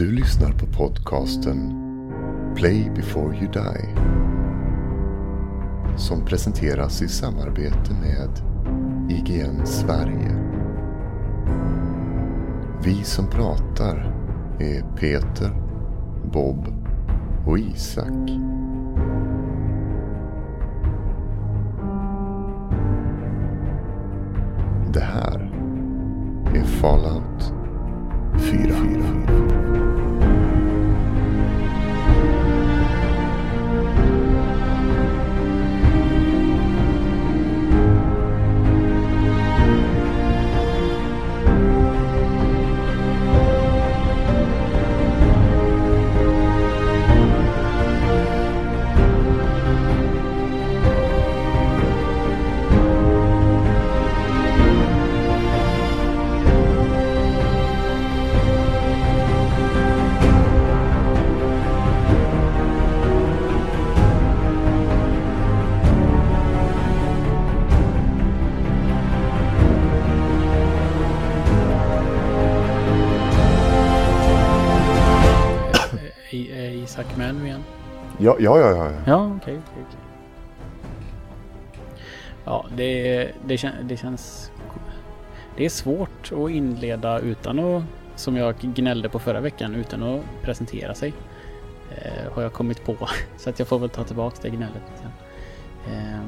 Du lyssnar på podcasten Play before you die. Som presenteras i samarbete med IGN Sverige. Vi som pratar är Peter, Bob och Isak. Det, kän, det känns... Det är svårt att inleda utan att, som jag gnällde på förra veckan, utan att presentera sig. Eh, har jag kommit på. Så att jag får väl ta tillbaka det gnället sen. Eh,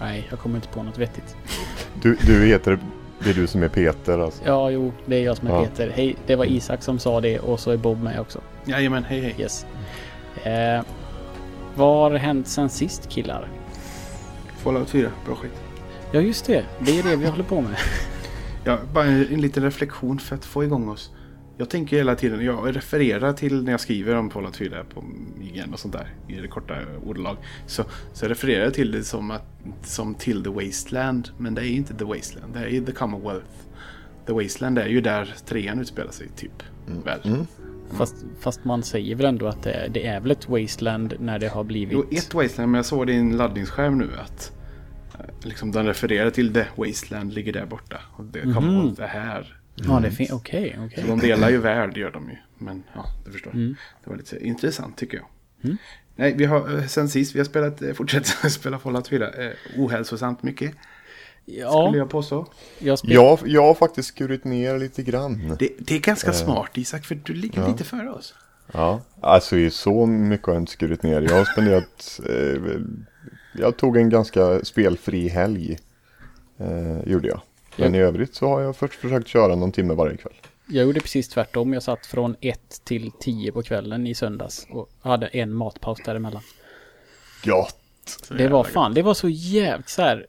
nej, jag kommer inte på något vettigt. Du, du heter, det är du som är Peter alltså. Ja, jo, det är jag som är Ja. Peter. Hej, det var Isak som sa det och så är Bob med också. Jajamän, hej hej. Yes. Eh, vad har hänt sen sist killar? Fallout 4, bra skit. Ja just det, det är det vi håller på med. Ja, bara en liten reflektion för att få igång oss. Jag tänker hela tiden, jag refererar till när jag skriver om Fallout 4 på IGN och sånt där i det korta ordalag. Så, så refererar jag till det som, att, som till The Wasteland, men det är ju inte The Wasteland, det är ju The Commonwealth. The Wasteland är ju där trean utspelar sig, typ. Väl? Mm. Fast, fast man säger väl ändå att det, är- det är väl ett wasteland när det har blivit... Jo, ett Wasteland, men jag såg det i en laddningsskärm nu att eh, liksom, den refererar till The Wasteland ligger där borta. Och det Mhm. Commonwealth är här. Ja, det finns... Okej, okej. Så de delar ju värld, gör de ju. Men ja, du förstår. Mm. Det var lite intressant tycker jag. Nej, vi har eh, sen sist vi har spelat, eh, fortsatt spela Fallout 4. Eh, ohälsosamt mycket, Ja, skulle jag påstå. jag spelar... Jag, jag har faktiskt skurit ner lite grann. Det, det är ganska smart Isak, för du ligger lite före oss. Ja, alltså i så mycket har jag inte skurit ner. Jag har spenderat, eh, jag tog en ganska spelfri helg. Eh, gjorde jag. Men i övrigt så har jag först försökt köra någon timme varje kväll. Jag gjorde precis tvärtom. Jag satt från 1 till 10 på kvällen i söndags och hade en matpaus däremellan. Gott! Det var fan, det var så jävligt så här...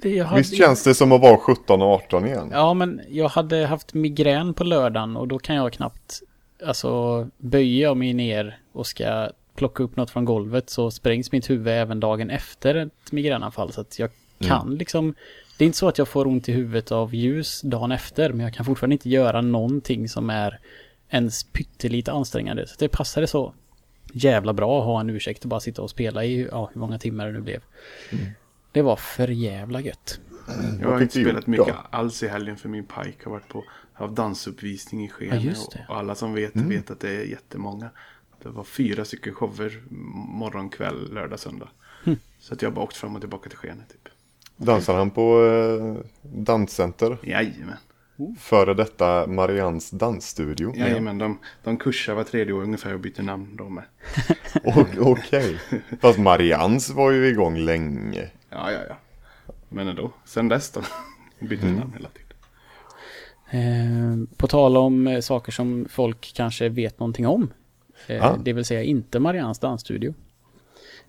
Det, jag hade, Visst känns det som att vara 17 och 18 igen? Ja, men jag hade haft migrän på lördagen och då kan jag knappt... Alltså, böjer jag mig ner och ska plocka upp något från golvet så sprängs mitt huvud även dagen efter ett migränanfall. Så att jag kan liksom... Det är inte så att jag får ont i huvudet av ljus dagen efter, men jag kan fortfarande inte göra någonting som är ens pyttelite ansträngande. Så det passade så jävla bra att ha en ursäkt att bara sitta och spela i, ja, hur många timmar det nu blev. Det var för jävla gött. Jag har inte spelat mycket då? alls i helgen för min pike har varit på haft dansuppvisning i Ja, Skene. just det. och alla som vet vet att det är jättemånga. Det var fyra stycken shower morgon, kväll, lördag, söndag. Så att jag har bara åkt fram och tillbaka till Skene typ. Dansar han på eh, danscenter? Jajamän. Före detta Marians dansstudio? Jajamän, de, de kursar var tredje år ungefär och byter namn de med. Okej. Fast Marians var ju igång länge. Ja, ja, ja. Men ändå, sen dess de byter namn hela tiden. Eh, på tal om eh, saker som folk kanske vet någonting om. Eh, Ah. Det vill säga inte Marians dansstudio.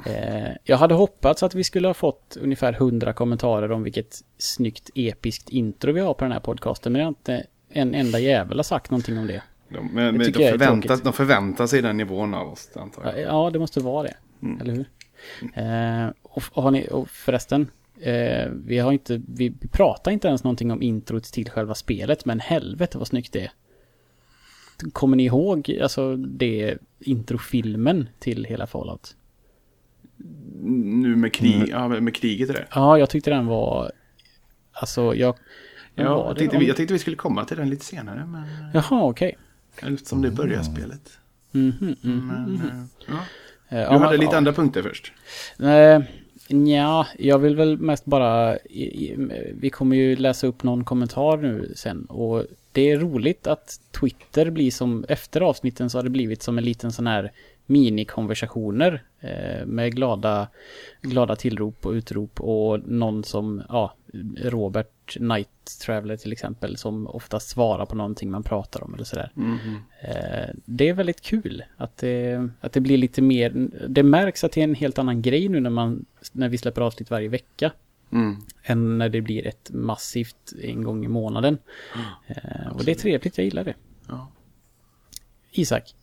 Eh, jag hade hoppats att vi skulle ha fått ungefär 100 kommentarer om vilket snyggt episkt intro vi har på den här podcasten. Men jag har inte en enda jävel har sagt någonting om det. De, men, men tycker de, tråkigt. de förväntar sig den nivån av oss, antar jag. Ja, Ja, det måste vara det. Eller hur? Eh, och, och, har ni, och förresten, eh, vi har inte, vi, pratar inte ens någonting om introt till själva spelet, men helvete vad snyggt det är. kommer ni ihåg alltså det introfilmen till hela Fallout? Nu med, krig, ja, med kriget är det. Ja, jag tyckte den var... Alltså, jag... Ja, var jag, tänkte, om- vi- jag tänkte vi skulle komma till den lite senare. Men Jaha, okej. eftersom det börjar spelet. Mhm, mhm, Men, mhm. eh, ja. Eh, Du hade lite andra punkter först. Nja, jag vill väl mest bara... Vi kommer ju läsa upp någon kommentar nu sen. Och det är roligt att Twitter blir som... Efter avsnitten så har det blivit som en liten sån här minikonversationer eh, med glada, glada tillrop och utrop och någon som, ja, Robert Night Traveler till exempel som oftast svarar på någonting man pratar om eller sådär. Eh, Det är väldigt kul att det, att det blir lite mer, det märks att det är en helt annan grej nu när man, när vi släpper avsnitt varje vecka. Mm. Än när det blir ett massivt en gång i månaden. Eh, och det är trevligt, jag gillar det. Ja. Isak,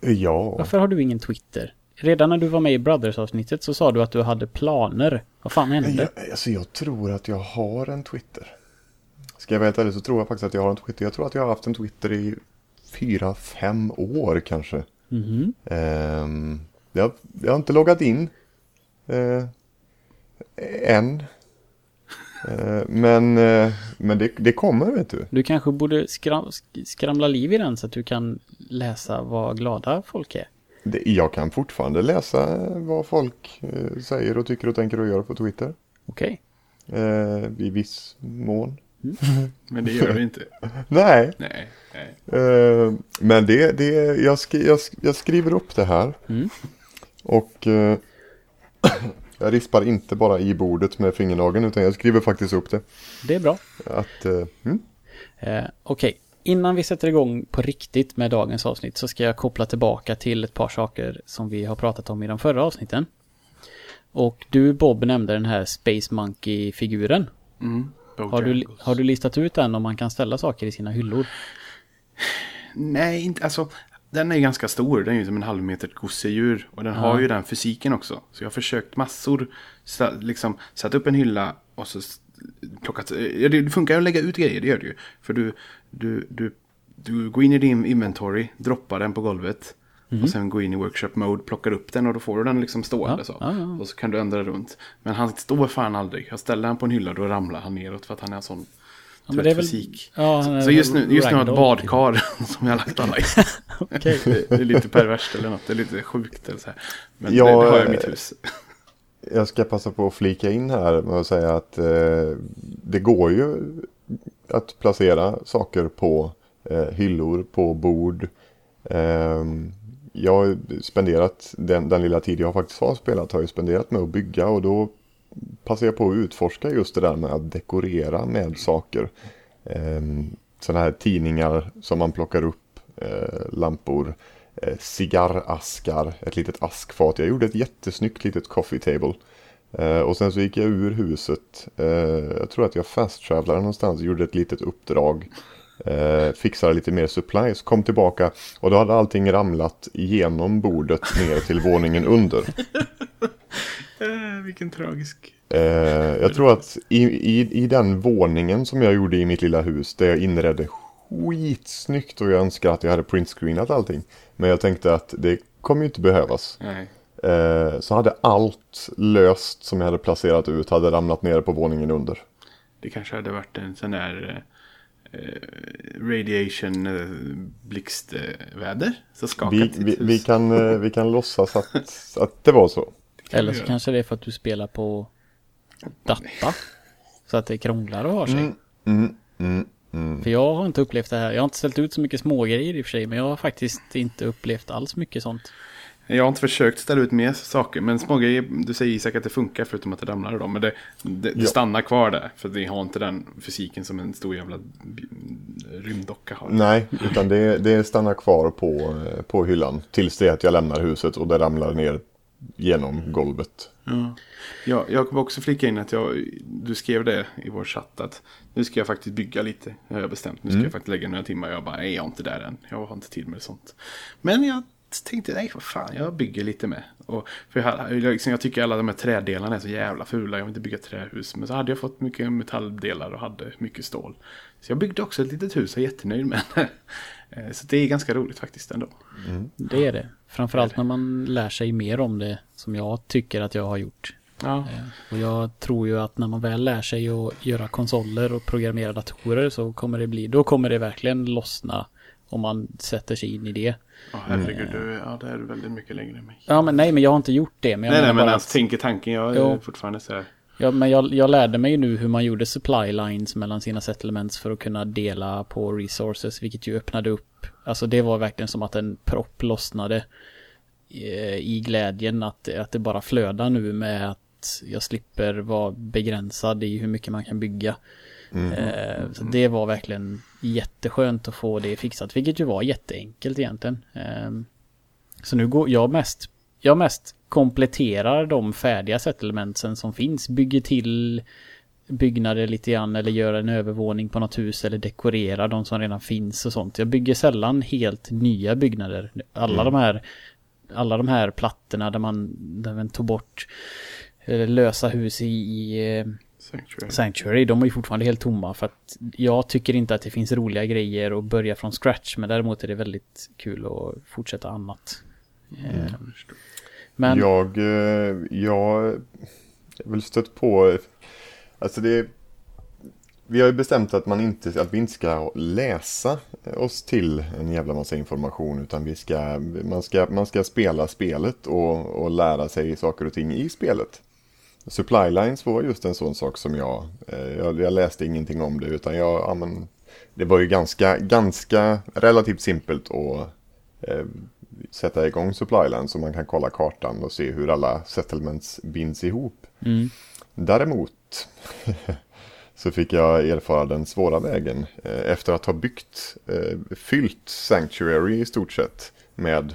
Ja, varför har du ingen Twitter? Redan när du var med i Brothers-avsnittet så sa du att du hade planer. Vad fan hände? jag, alltså jag tror att jag har en Twitter. Ska jag vara helt ärlig så tror jag faktiskt att jag har en Twitter. Jag tror att jag har haft en Twitter i fyra, fem år kanske. Mhm. Ehm, jag, jag har inte loggat in. eh, än. Eh, men eh, men det, det kommer vet du. Du kanske borde skram, sk- skramla liv i den så att du kan läsa vad glada folk är. Det, jag kan fortfarande läsa vad folk eh, säger och tycker och tänker och gör på Twitter. Okej. Eh, I viss mån. Men det gör du inte. Nej, Nej. nej. eh, men det, det jag, skri, jag, jag skriver upp det här. Mm. Och eh, jag rispar inte bara i bordet med fingernageln utan jag skriver faktiskt upp det. Det är bra. Att, eh, mm, Eh, Okej, innan vi sätter igång på riktigt med dagens avsnitt så ska jag koppla tillbaka till ett par saker som vi har pratat om i de förra avsnitten. Och du Bob nämnde den här Space Monkey-figuren. Mm. Har du, har du listat ut den om man kan ställa saker i sina hyllor? Nej, inte, alltså. Den är ganska stor. Den är ju som en halvmeter gosedjur. Och den har ju den fysiken också. Så jag har försökt massor. Liksom satt upp en hylla och så plockat. Ja, det funkar att lägga ut grejer, det gör det ju. För du, du, du, du går in i din inventory, droppar den på golvet. Och sen går in i workshop mode, plockar upp den och då får du den liksom stående Ja, så. ja, ja. Och så kan du ändra runt. Men han står fan aldrig. Jag ställer han på en hylla då ramlar han neråt för att han är en sån Ja, är väl- fysik. Är Så just nu, just nu har jag ett badkar som jag har lagt alla i. Det, det är lite perverst eller något. Det är lite sjukt eller så här. Men Ja, det, det har jag i mitt hus. jag ska passa på att flika in här med att säga att eh, det går ju att placera saker på eh, hyllor, på bord. Eh, jag har spenderat den, den lilla tid jag faktiskt har spelat har jag spenderat med att bygga och då passar jag på att utforska just det där med att dekorera med saker. Eh, sådana här tidningar som man plockar upp, eh, lampor, eh, cigarraskar, ett litet askfat. Jag gjorde ett jättesnyggt litet coffee table. Eh, och sen så gick jag ur huset. Eh, jag tror att jag fast travelade någonstans och gjorde ett litet uppdrag. Eh, fixade lite mer supplies, kom tillbaka och då hade allting ramlat genom bordet ner till våningen under. Eh, vilken tragisk. Eh, jag tror att i, i, i den våningen som jag gjorde i mitt lilla hus, där jag inredde skitsnyggt och jag önskar att jag hade printscreenat allting. Men jag tänkte att det kommer ju inte behövas. Nej. Eh, så hade allt löst som jag hade placerat ut hade ramlat ner på våningen under. Det kanske hade varit en sån där eh, radiation eh, blixtväder. Så skakat Vi, vi, hus. vi, kan, eh, vi kan låtsas att, att det var så. Eller så göra. kanske det är för att du spelar på data. Så att det krånglar och har sig. Mm, mm, mm, mm. För jag har inte upplevt det här. Jag har inte ställt ut så mycket smågrejer i och för sig. Men jag har faktiskt inte upplevt alls mycket sånt. Jag har inte försökt ställa ut mer saker. Men smågrejer, du säger Isak att det funkar förutom att det ramlar då. Men det, det, det Ja. stannar kvar där. För det har inte den fysiken som en stor jävla rymddocka har. Nej, utan det, det stannar kvar på, på hyllan tills det att jag lämnar huset och det ramlar ner genom golvet. Ja. Ja, jag kommer också flika in att jag, du skrev det i vår chatt att nu ska jag faktiskt bygga lite. Har jag bestämt. Nu ska Mm. jag faktiskt lägga några timmar. Jag bara, nej jag är inte där än. Jag har inte tid med sånt. Men jag tänkte nej vad fan jag bygger lite med. Och, för jag, liksom, jag tycker alla de här trädelarna är så jävla fula. Jag vill inte bygga trähus. Men så hade jag fått mycket metalldelar och hade mycket stål. Så jag byggde också ett litet hus och är jättenöjd med det. Eh, så det är ganska roligt faktiskt ändå. Mm. Det är det. Framförallt när man lär sig mer om det som jag tycker att jag har gjort. Ja. Eh, och jag tror ju att när man väl lär sig att göra konsoler och programmera datorer så kommer det bli, då kommer det verkligen lossna om man sätter sig in i det. Ja, herregud, du, ja, det är väldigt mycket längre än mig. Ja, men nej, men jag har inte gjort det. Men jag nej, nej, men alltså, att... tänker tanken, jag är jo. fortfarande så här. Ja, men jag, jag lärde mig nu hur man gjorde supply lines mellan sina settlements för att kunna dela på resources, vilket ju öppnade upp. Alltså det var verkligen som att en propp lossnade eh, i glädjen att, att det bara flödar nu med att jag slipper vara begränsad i hur mycket man kan bygga. Mm. Eh, så det var verkligen jätteskönt att få det fixat, vilket ju var jätteenkelt egentligen. Eh, så nu går jag mest, jag mest kompletterar de färdiga settlementsen som finns, bygger till byggnader lite grann eller gör en övervåning på något hus eller dekorerar de som redan finns och sånt. Jag bygger sällan helt nya byggnader. Alla mm. de här alla de här plattorna där man, där man tog bort lösa hus i, i eh, Sanctuary. Sanctuary, de är ju fortfarande helt tomma för att jag tycker inte att det finns roliga grejer att börja från scratch men däremot är det väldigt kul att fortsätta annat. Mm. Eh, men... Jag, eh, jag vill stött på, alltså det vi har ju bestämt att, man inte, att vi inte ska läsa oss till en jävla massa information utan vi ska, man, ska, man ska spela spelet och, och lära sig saker och ting i spelet. Supply lines var just en sån sak som jag, eh, jag, jag läste ingenting om det utan jag, ja, men, det var ju ganska, ganska relativt simpelt att eh, sätta igång supply lines så man kan kolla kartan och se hur alla settlements binds ihop. Mm. Däremot så fick jag erfara den svåra vägen eh, efter att ha byggt, eh, fyllt Sanctuary i stort sett med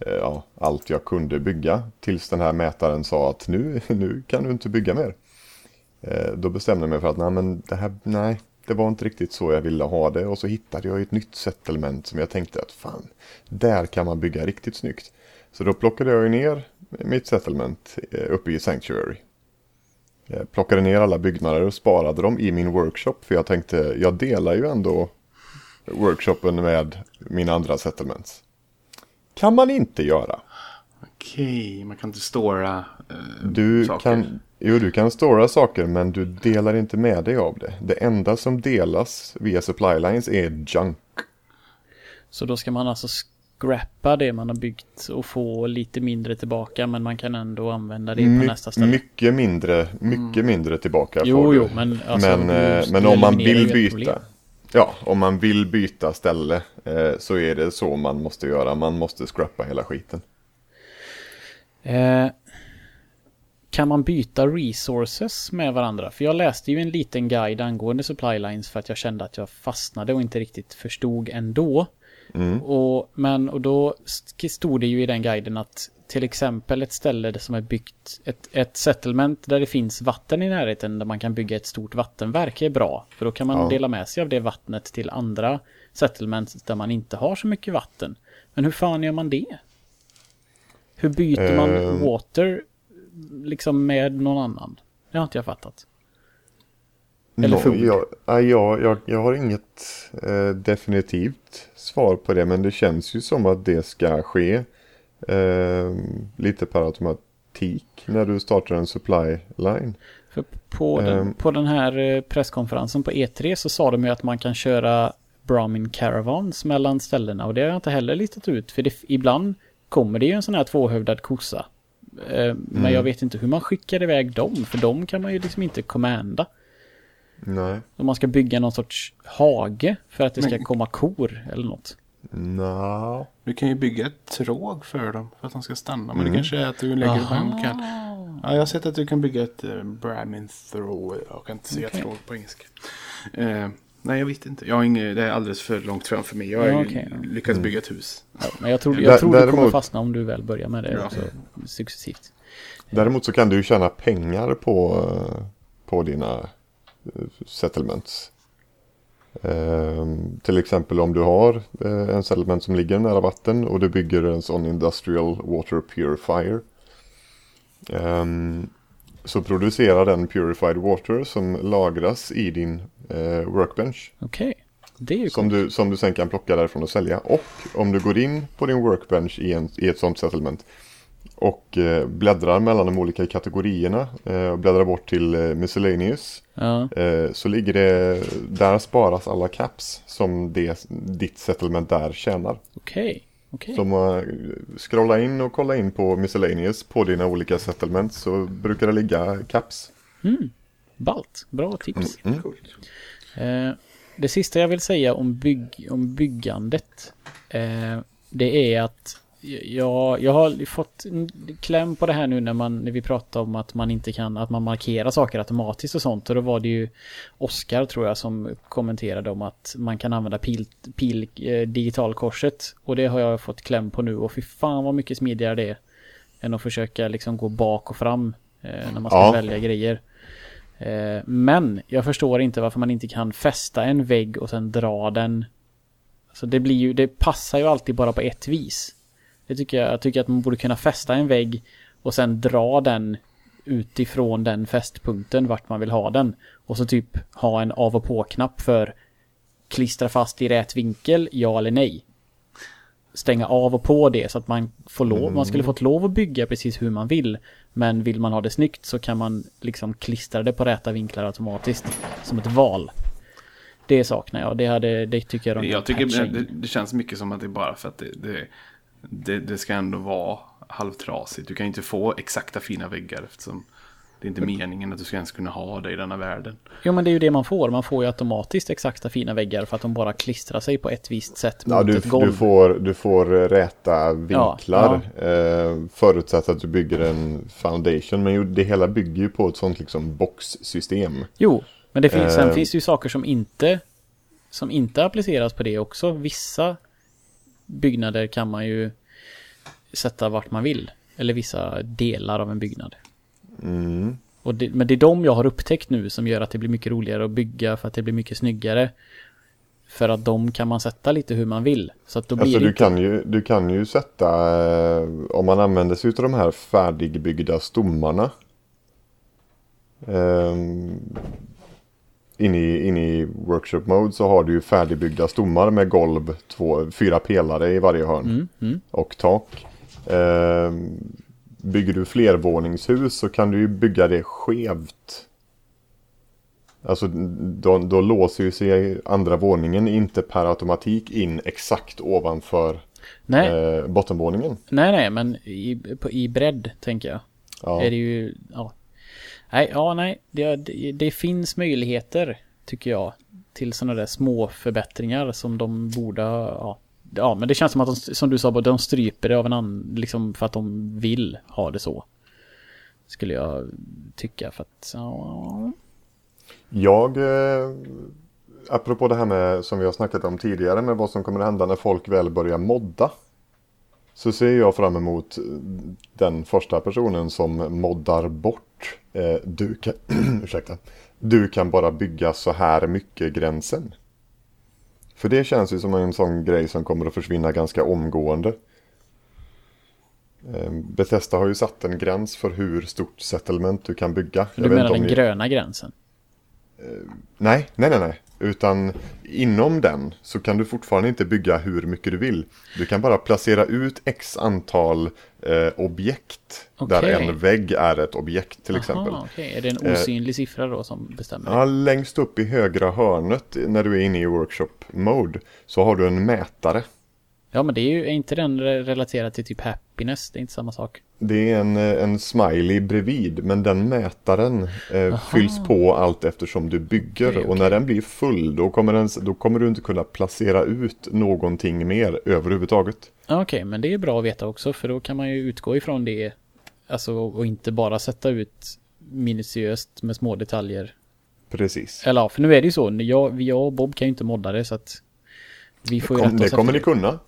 Eh, ja, allt jag kunde bygga. Tills den här mätaren sa att nu, nu kan du inte bygga mer. Eh, då bestämde jag mig för att nej, men det här, nej, det var inte riktigt så jag ville ha det. Och så hittade jag ett nytt settlement som jag tänkte att fan, där kan man bygga riktigt snyggt. Så då plockade jag ner mitt settlement eh, uppe i Sanctuary. Jag plockade ner alla byggnader och sparade dem i min workshop. För jag tänkte, jag delar ju ändå workshopen med mina andra settlements kan man inte göra. Okej, man kan inte stora eh, du saker. Kan, jo, du kan stora saker men du delar inte med dig av det. Det enda som delas via supply lines är junk. Så då ska man alltså scrappa det man har byggt och få lite mindre tillbaka men man kan ändå använda det My på nästa ställe. Mycket mindre, mycket mm. mindre tillbaka jo. Jo, men, alltså, men, eh, men om man vill byta. Ja, om man vill byta ställe eh, så är det så man måste göra. Man måste scrappa hela skiten. Eh, kan man byta resources med varandra? För jag läste ju en liten guide angående supply lines för att jag kände att jag fastnade och inte riktigt förstod ändå. Mm. Och, men, och då stod det ju i den guiden att till exempel ett ställe som är byggt, ett, ett settlement där det finns vatten i närheten där man kan bygga ett stort vattenverk är bra. För då kan man ja. dela med sig av det vattnet till andra settlements där man inte har så mycket vatten. Men hur fan gör man det? Hur byter man uh... water liksom med någon annan? Det har inte jag fattat. Eller no, jag, jag, jag, jag har inget eh, definitivt svar på det men det känns ju som att det ska ske eh, lite per automatik när du startar en supply line. För på, den, ehm. på den här eh, presskonferensen på E3 så sa de ju att man kan köra Brahmin Caravans mellan ställena och det har jag inte heller listat ut för det, ibland kommer det ju en sån här tvåhövdad kossa. Eh, men mm. jag vet inte hur man skickar iväg dem för de kan man ju liksom inte commanda. Nej. Om man ska bygga någon sorts hage för att det ska komma kor eller något. No. Du kan ju bygga ett tråg för dem för att de ska stanna. Men mm. det kanske är att du lägger Aha. på en kan. Ja, jag har sett att du kan bygga ett uh, Brahmin throw. Jag kan inte säga okay. tråg på engelska. Uh, nej, jag vet inte. Jag har inget, det är alldeles för långt framför mig. Jag har ja, okay, lyckats mm. bygga ett hus. Ja, men jag tror, jag tror Däremot, du kommer fastna om du väl börjar med det ja. också, successivt. Däremot så kan du tjäna pengar på, på dina settlements. Ehm, till exempel om du har eh, en settlement som ligger nära vatten och du bygger en sån industrial water purifier. Ehm, så producerar den purified water som lagras i din eh, workbench. Okej. Det är ju Som du, som du sen kan plocka därifrån och sälja. Och om du går in på din workbench i, en, i ett sånt settlement och eh, bläddrar mellan de olika kategorierna eh, och bläddrar bort till eh, miscellaneous Ja, eh, så ligger det, där sparas alla caps som det, ditt settlement där tjänar. okej. Okej. Så om man scrollar in och kollar in på miscellaneous på dina olika settlements så brukar det ligga caps. Mm. Ballt. Bra tips. Mm. Eh, det sista jag vill säga om, bygg, om byggandet. Det är att jag, jag har fått kläm på det här nu när, man, när vi pratar om att man inte kan, att man markerar saker automatiskt och sånt. Och då var det ju Oskar tror jag som kommenterade om att man kan använda pil, pil eh, digitalkorset. Och det har jag fått kläm på nu och fy fan vad mycket smidigare det är. Än att försöka liksom gå bak och fram eh, när man ska Ja. välja grejer. Eh, men jag förstår inte varför man inte kan fästa en vägg och sen dra den. Så det blir ju, det passar ju alltid bara på ett vis. Det tycker jag, jag tycker att man borde kunna fästa en vägg och sen dra den utifrån den fästpunkten vart man vill ha den. Och så typ ha en av och på-knapp för klistra fast i rätt vinkel, ja eller nej. Stänga av och på det så att man får lov, man skulle fått lov att bygga precis hur man vill. Men vill man ha det snyggt så kan man liksom klistra det på rätta vinklar automatiskt. Som ett val. Det saknar jag, det, hade, det tycker jag de Jag tycker det, det känns mycket som att det är bara för att det, det, det, det ska ändå vara halvtrasigt. Du kan inte få exakta fina väggar eftersom det är inte meningen att du ska ens kunna ha det i denna världen. Jo men det är ju det man får. Man får ju automatiskt exakta fina väggar för att de bara klistrar sig på ett visst sätt mot Ja, du, ett golv. du, får, du får räta vinklar eh, förutsatt att du bygger en foundation. Men ju, det hela bygger ju på ett sånt liksom boxsystem. Jo, men det finns, sen Eh. finns det ju saker som inte som inte appliceras på det också. Vissa byggnader kan man ju sätta vart man vill. Eller vissa delar av en byggnad. Mm. Och det, men det är de jag har upptäckt nu som gör att det blir mycket roligare att bygga för att det blir mycket snyggare. För att de kan man sätta lite hur man vill. Så att då blir Alltså du inte... kan, ju, du kan ju sätta, eh, om man använder sig av de här färdigbyggda stommarna. Eh, in, i, in i workshop mode så har du ju färdigbyggda stommar med golv, två, fyra pelare i varje hörn. Mm, mm. och tak. Eh, bygger du flervåningshus så kan du ju bygga det skevt. Alltså då, då låser ju sig andra våningen inte per automatik in exakt ovanför Nej, eh, bottenvåningen. nej, nej, men i, på, i bredd tänker jag. Ja. Är det ju, ja. Nej, ja, nej. Det, det, det finns möjligheter, tycker jag, till sådana där små förbättringar som de borde ha, ja. Ja, men det känns som att de, som du sa, de stryper det av en annan, liksom för att de vill ha det så. Skulle jag tycka, för att, ja. Jag, eh, apropå det här med som vi har snackat om tidigare med vad som kommer att hända när folk väl börjar modda. Så ser jag fram emot den första personen som moddar bort. Eh, du, kan, ursäkta, du kan bara bygga så här mycket gränsen. För det känns ju som en sån grej som kommer att försvinna ganska omgående. Eh, Bethesda har ju satt en gräns för hur stort settlement du kan bygga. Jag Du vet menar den gröna gränsen? Nej, nej, nej, nej. Utan inom den så kan du fortfarande inte bygga hur mycket du vill. Du kan bara placera ut x antal eh, objekt. Där Okej. en vägg är ett objekt till exempel. Aha, okej. Är det en Eh, osynlig siffra då som bestämmer? Ja, längst upp i högra hörnet när du är inne i workshop mode så har du en mätare. Ja, men det är ju, är inte den re- relaterad till typ happiness? Det är inte samma sak. Det är en, eh, en smiley bredvid men den mätaren eh, fylls på allt eftersom du bygger. Okej, Och okej. när den blir full då kommer, den, då kommer du inte kunna placera ut någonting mer överhuvudtaget. Okej, men det är bra att veta också för då kan man ju utgå ifrån det. Alltså och inte bara sätta ut minutiöst med små detaljer. Precis. Eller ja, för nu är det ju så. Jag, jag och Bob kan ju inte modda det så att vi får ju Kom, det kommer ni kunna.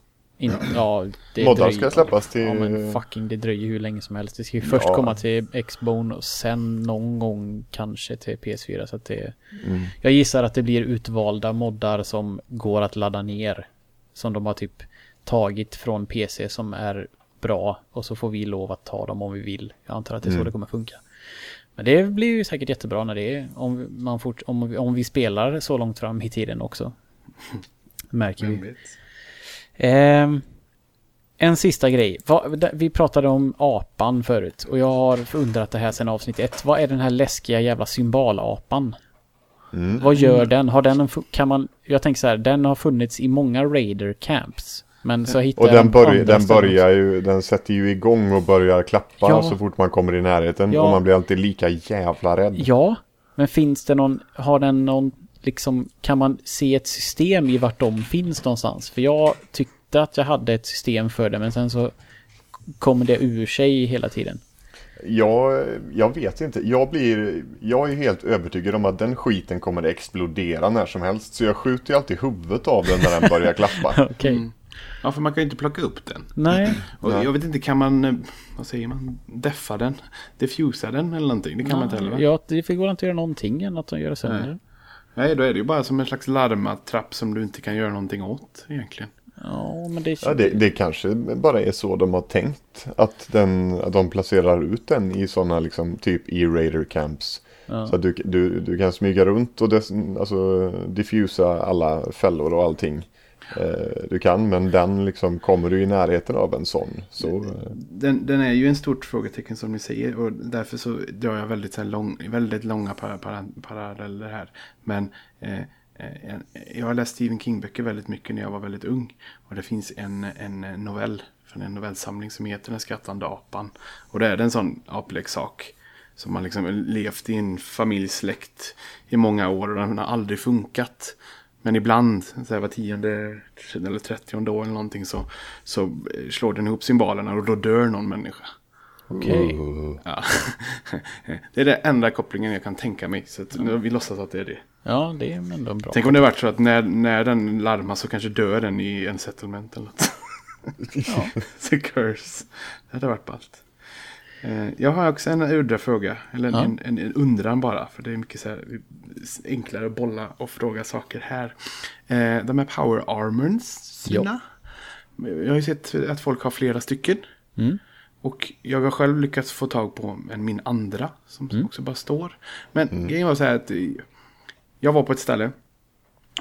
In, ja, det Moddar dröjer- ska släppas till- Ja men fucking det dröjer hur länge som helst. Det ska ju först Ja. komma till Xbone och sen någon gång kanske till PS4. Så att det... Mm. Jag gissar att det blir utvalda moddar som går att ladda ner. Som de har typ tagit från PC som är bra. Och så får vi lov att ta dem om vi vill. Jag antar att det är så Mm. det kommer funka. Men det blir ju säkert jättebra när det är, om, man fort, om, vi- om vi spelar så långt fram i tiden också. Märker vi. Ehm, en sista grej. Vi pratade om apan förut och jag har undrat det här sedan avsnitt ett. Vad är den här läskiga jävla symbolapan? Mm. Vad gör den? Har den en kan man... Jag tänker så här, den har funnits i många raider camps. Men så hittar Och den, andra den börjar ju, den sätter ju igång och börjar klappa Ja. så fort man kommer i närheten. Ja. Och man blir alltid lika jävla rädd. Ja, men finns det någon... Har den någon... Liksom, kan man se ett system i vart de finns någonstans? För jag tyckte att jag hade ett system för det, men sen så kommer det ur sig hela tiden. Jag, jag vet inte. Jag, blir, jag är helt övertygad om att den skiten kommer att explodera när som helst. Så jag skjuter ju alltid huvudet av den när den börjar klappa. Okej. Mm. Ja, för man kan ju inte plocka upp den. Nej. Och Nej. jag vet inte, kan man, eh, vad säger man, deffa den? Diffusa den eller någonting? Det kan man inte heller va? Ja, det går inte att göra någonting än att de gör sönder. Nej. Då är det ju bara som en slags larmatrapp som du inte kan göra någonting åt egentligen. Ja, men det... Ja, det, det kanske bara är så de har tänkt. Att, den, att de placerar ut den i sådana liksom typ E-Raider camps. Ja. Så att du, du, du kan smyga runt och des, alltså, diffusa alla fällor och allting. Eh, du kan, men den liksom kommer du i närheten av en sån. Så, eh. Den, den är ju en stort frågetecken som ni säger och därför så drar jag väldigt, så här lång, väldigt långa para, para, paralleller här. Men eh, eh jag har läst Stephen King-böcker väldigt mycket när jag var väldigt ung. Och det finns en, en novell från en novellsamling som heter Den skrattande apan. Och det är en sån apleksak. Som har liksom levt i en familjsläkt i många år och den har aldrig funkat. Men ibland, så här var tionde eller trettionde år eller någonting så, så eh, slår den ihop symbolerna och då dör någon människa. Okej. uh, Ja. det är den enda kopplingen jag kan tänka mig. Så att nu- vi låtsas att det är det. Ja, det är ändå bra. Tänk om det varit så att när, när den larmar så kanske dör den i en settlement eller något. Ja. så curse. Det hade varit ballt. Eh, Jag har också en udda fråga. Eller en, Ja. en, en, en undran bara. För det är mycket så här, enklare att bolla och fråga saker här. Eh, De här power armorna. Jag har ju sett att folk har flera stycken. Mm. Och jag har själv lyckats få tag på en, min andra. Som Mm. också bara står. Men grejen var så här att. eh, Jag var på ett ställe.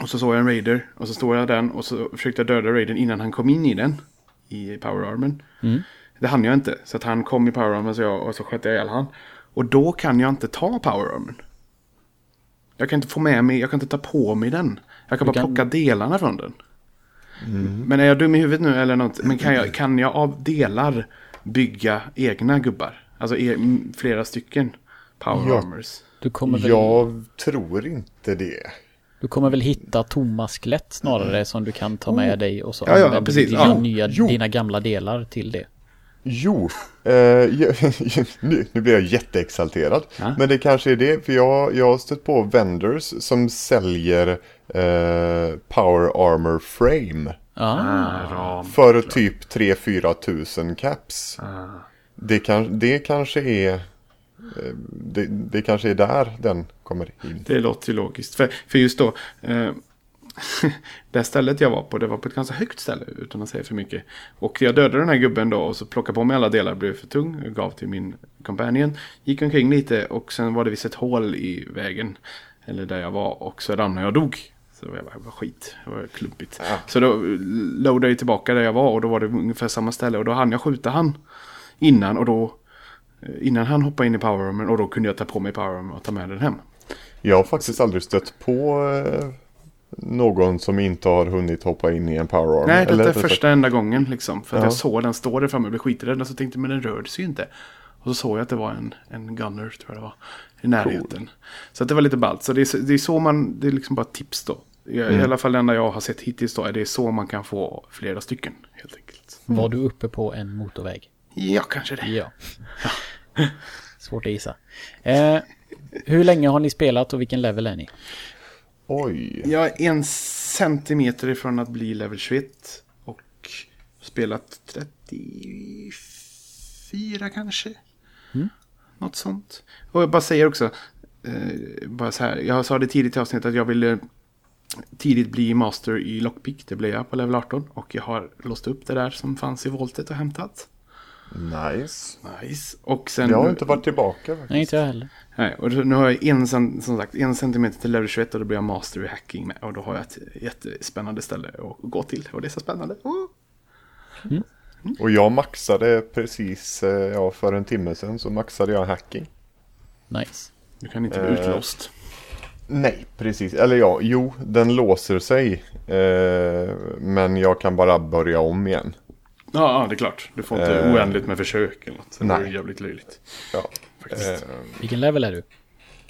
Och så såg jag en raider. Och så står jag den. Och så försökte jag döda raidern innan han kom in i den. I power armorn. Mm. Det hann jag inte. Så att han kom i power armorn så jag, och så sköt jag ihjäl han. Och då kan jag inte ta power armorn. Jag kan inte få med mig, jag kan inte ta på mig den. Jag kan Du bara kan- plocka delarna från den. Men är jag dum i huvudet nu eller något? Men kan jag, kan jag av delar bygga egna gubbar? Alltså e flera stycken power Ja. armors. Du kommer väl... jag tror inte det. Du kommer väl hitta tomma skelett snarare som du kan ta med dig och så Ja, ja, använder precis. dina, Ja. nya, Jo. dina gamla delar till det. Jo, eh, nu, nu blir jag jätteexalterad. Ja. Men det kanske är det, för jag, jag har stött på vendors som säljer eh, Power Armor Frame. Ah, ram. För typ 3-4 tusen caps. Ah. Det, kan, det kanske är eh, det, det kanske är där den kommer in. Det låter ju logiskt. För, för just då. Eh, det stället jag var på. Det var på ett ganska högt ställe. Utan att säga för mycket. Och jag dödade den här gubben då. Och så plockade på mig alla delar. Blev för tung. och Gav till min companion. Gick omkring lite. Och sen var det visst ett hål i vägen. Eller där jag var. Och så ramlade jag och dog. Så jag bara, vad skit. Det var klumpigt. Ja. Så då loadade jag tillbaka där jag var. Och då var det ungefär samma ställe. Och då hann jag skjuta han. Innan. Och då. eh, Innan han hoppade in i powerroomen. Och då kunde jag ta på mig powerroomen och ta med den hem. Jag har faktiskt aldrig stött på eh, någon som inte har hunnit hoppa in i en Power Armor. Nej, detta Eller är sagt- första enda gången liksom. För att Ja. jag såg den stå där framme och blev skiträdd. Och så tänkte jag, men den rörde sig ju inte. Och så såg jag att det var en, en gunner, tror jag det var. I närheten. Så att det var lite ballt. Så det är, så- det är så man, det är liksom bara ett tips då. I, Mm. I alla fall det enda jag har sett hittills då, är det så man kan få flera stycken. Helt enkelt. var du uppe på en motorväg? Ja, kanske det. Ja. Svårt att gissa. Eh, hur länge har ni spelat och vilken level är ni? Oj. Jag är en centimeter ifrån att bli level 21. Och Spelat 34 kanske. Mm. Något sånt. Och jag bara säger också. Eh, bara så här. Jag sa det tidigt i avsnittet att jag ville tidigt bli master i lockpick. Det blev jag på level 18. Och jag har låst upp det där som fanns i voltet och hämtat. Nice. Nice. Och sen... Jag har inte varit tillbaka faktiskt. Nej, inte jag heller. Nej, och nu har jag en, som sagt, en centimeter till level 21 och då blir jag master i hacking med. Och då har jag ett jättespännande ställe att gå till. Och det är så spännande. Oh. Och jag maxade precis, eh, ja för en timme sedan så maxade jag hacking. Nice. Du kan inte bli Eh. utlåst. Nej, precis. Eller ja, jo, den låser sig. Eh, men jag kan bara börja om igen. Ja, ja, det är klart. Du får inte Eh. oändligt med försök eller något. Det Nej. vore jävligt löjligt. Ja. Faktiskt. Eh, Vilken level är du?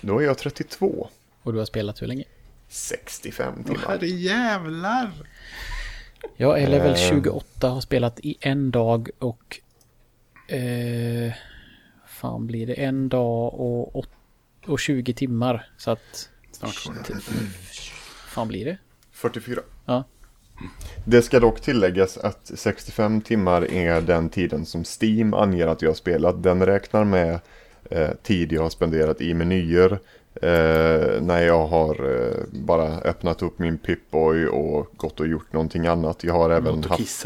då är jag 32. Och du har spelat hur länge? 65 Åh, timmar. herre jävlar! Jag är level Eh. 28, har spelat i en dag och... Eh, fan blir det? En dag och, åt- och 20 timmar. Så att... Snart får du. fan blir det? 44. Ja. Det ska dock tilläggas att 65 timmar är den tiden som Steam anger att jag har spelat. Den räknar med eh, tid jag har spenderat i menyer. Eh, när jag har eh, bara öppnat upp min Pip-Boy och gått och gjort någonting annat. Jag har även haft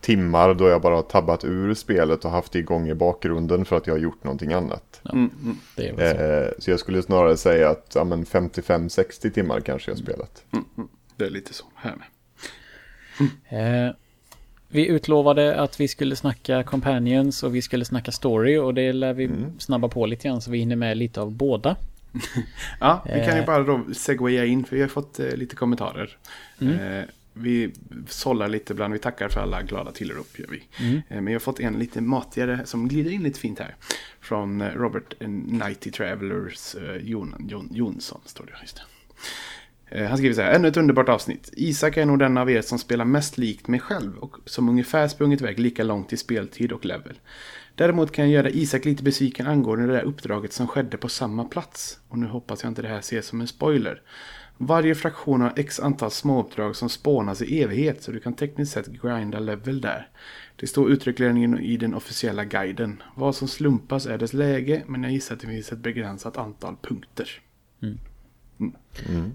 timmar då jag bara har tabbat ur spelet och haft det igång i bakgrunden för att jag har gjort någonting annat. Mm, mm, Det är väl så. Eh, så jag skulle snarare säga att ja, men 55-60 timmar kanske jag har spelat. mm, mm. Det är lite så här med. Eh, vi utlovade att vi skulle snacka Companions och vi skulle snacka Story och det lär vi snabba på lite grann så vi hinner med lite av båda. Ja, vi kan ju Eh. bara då segwaya in för vi har fått eh, lite kommentarer. Mm. Eh, vi sållar lite ibland, vi tackar för alla glada tillrop gör vi. Mm. Men jag har fått en lite matigare som glider in lite fint här. Från Robert Nighty Travelers eh, Jon, Jon, Jonsson, står det. Just det. Eh, han skriver så här, ännu ett underbart avsnitt. Isak är nog den av er som spelar mest likt mig själv och som ungefär sprungit iväg lika långt i speltid och level. Däremot kan jag göra Isak lite besviken angående det där uppdraget som skedde på samma plats. Och nu hoppas jag inte det här ses som en spoiler. Varje fraktion har x antal småuppdrag som spånas i evighet så du kan tekniskt sett grinda level där. Det står uttryckligen i den officiella guiden. Vad som slumpas är dess läge men jag gissar att det finns ett begränsat antal punkter. Mm.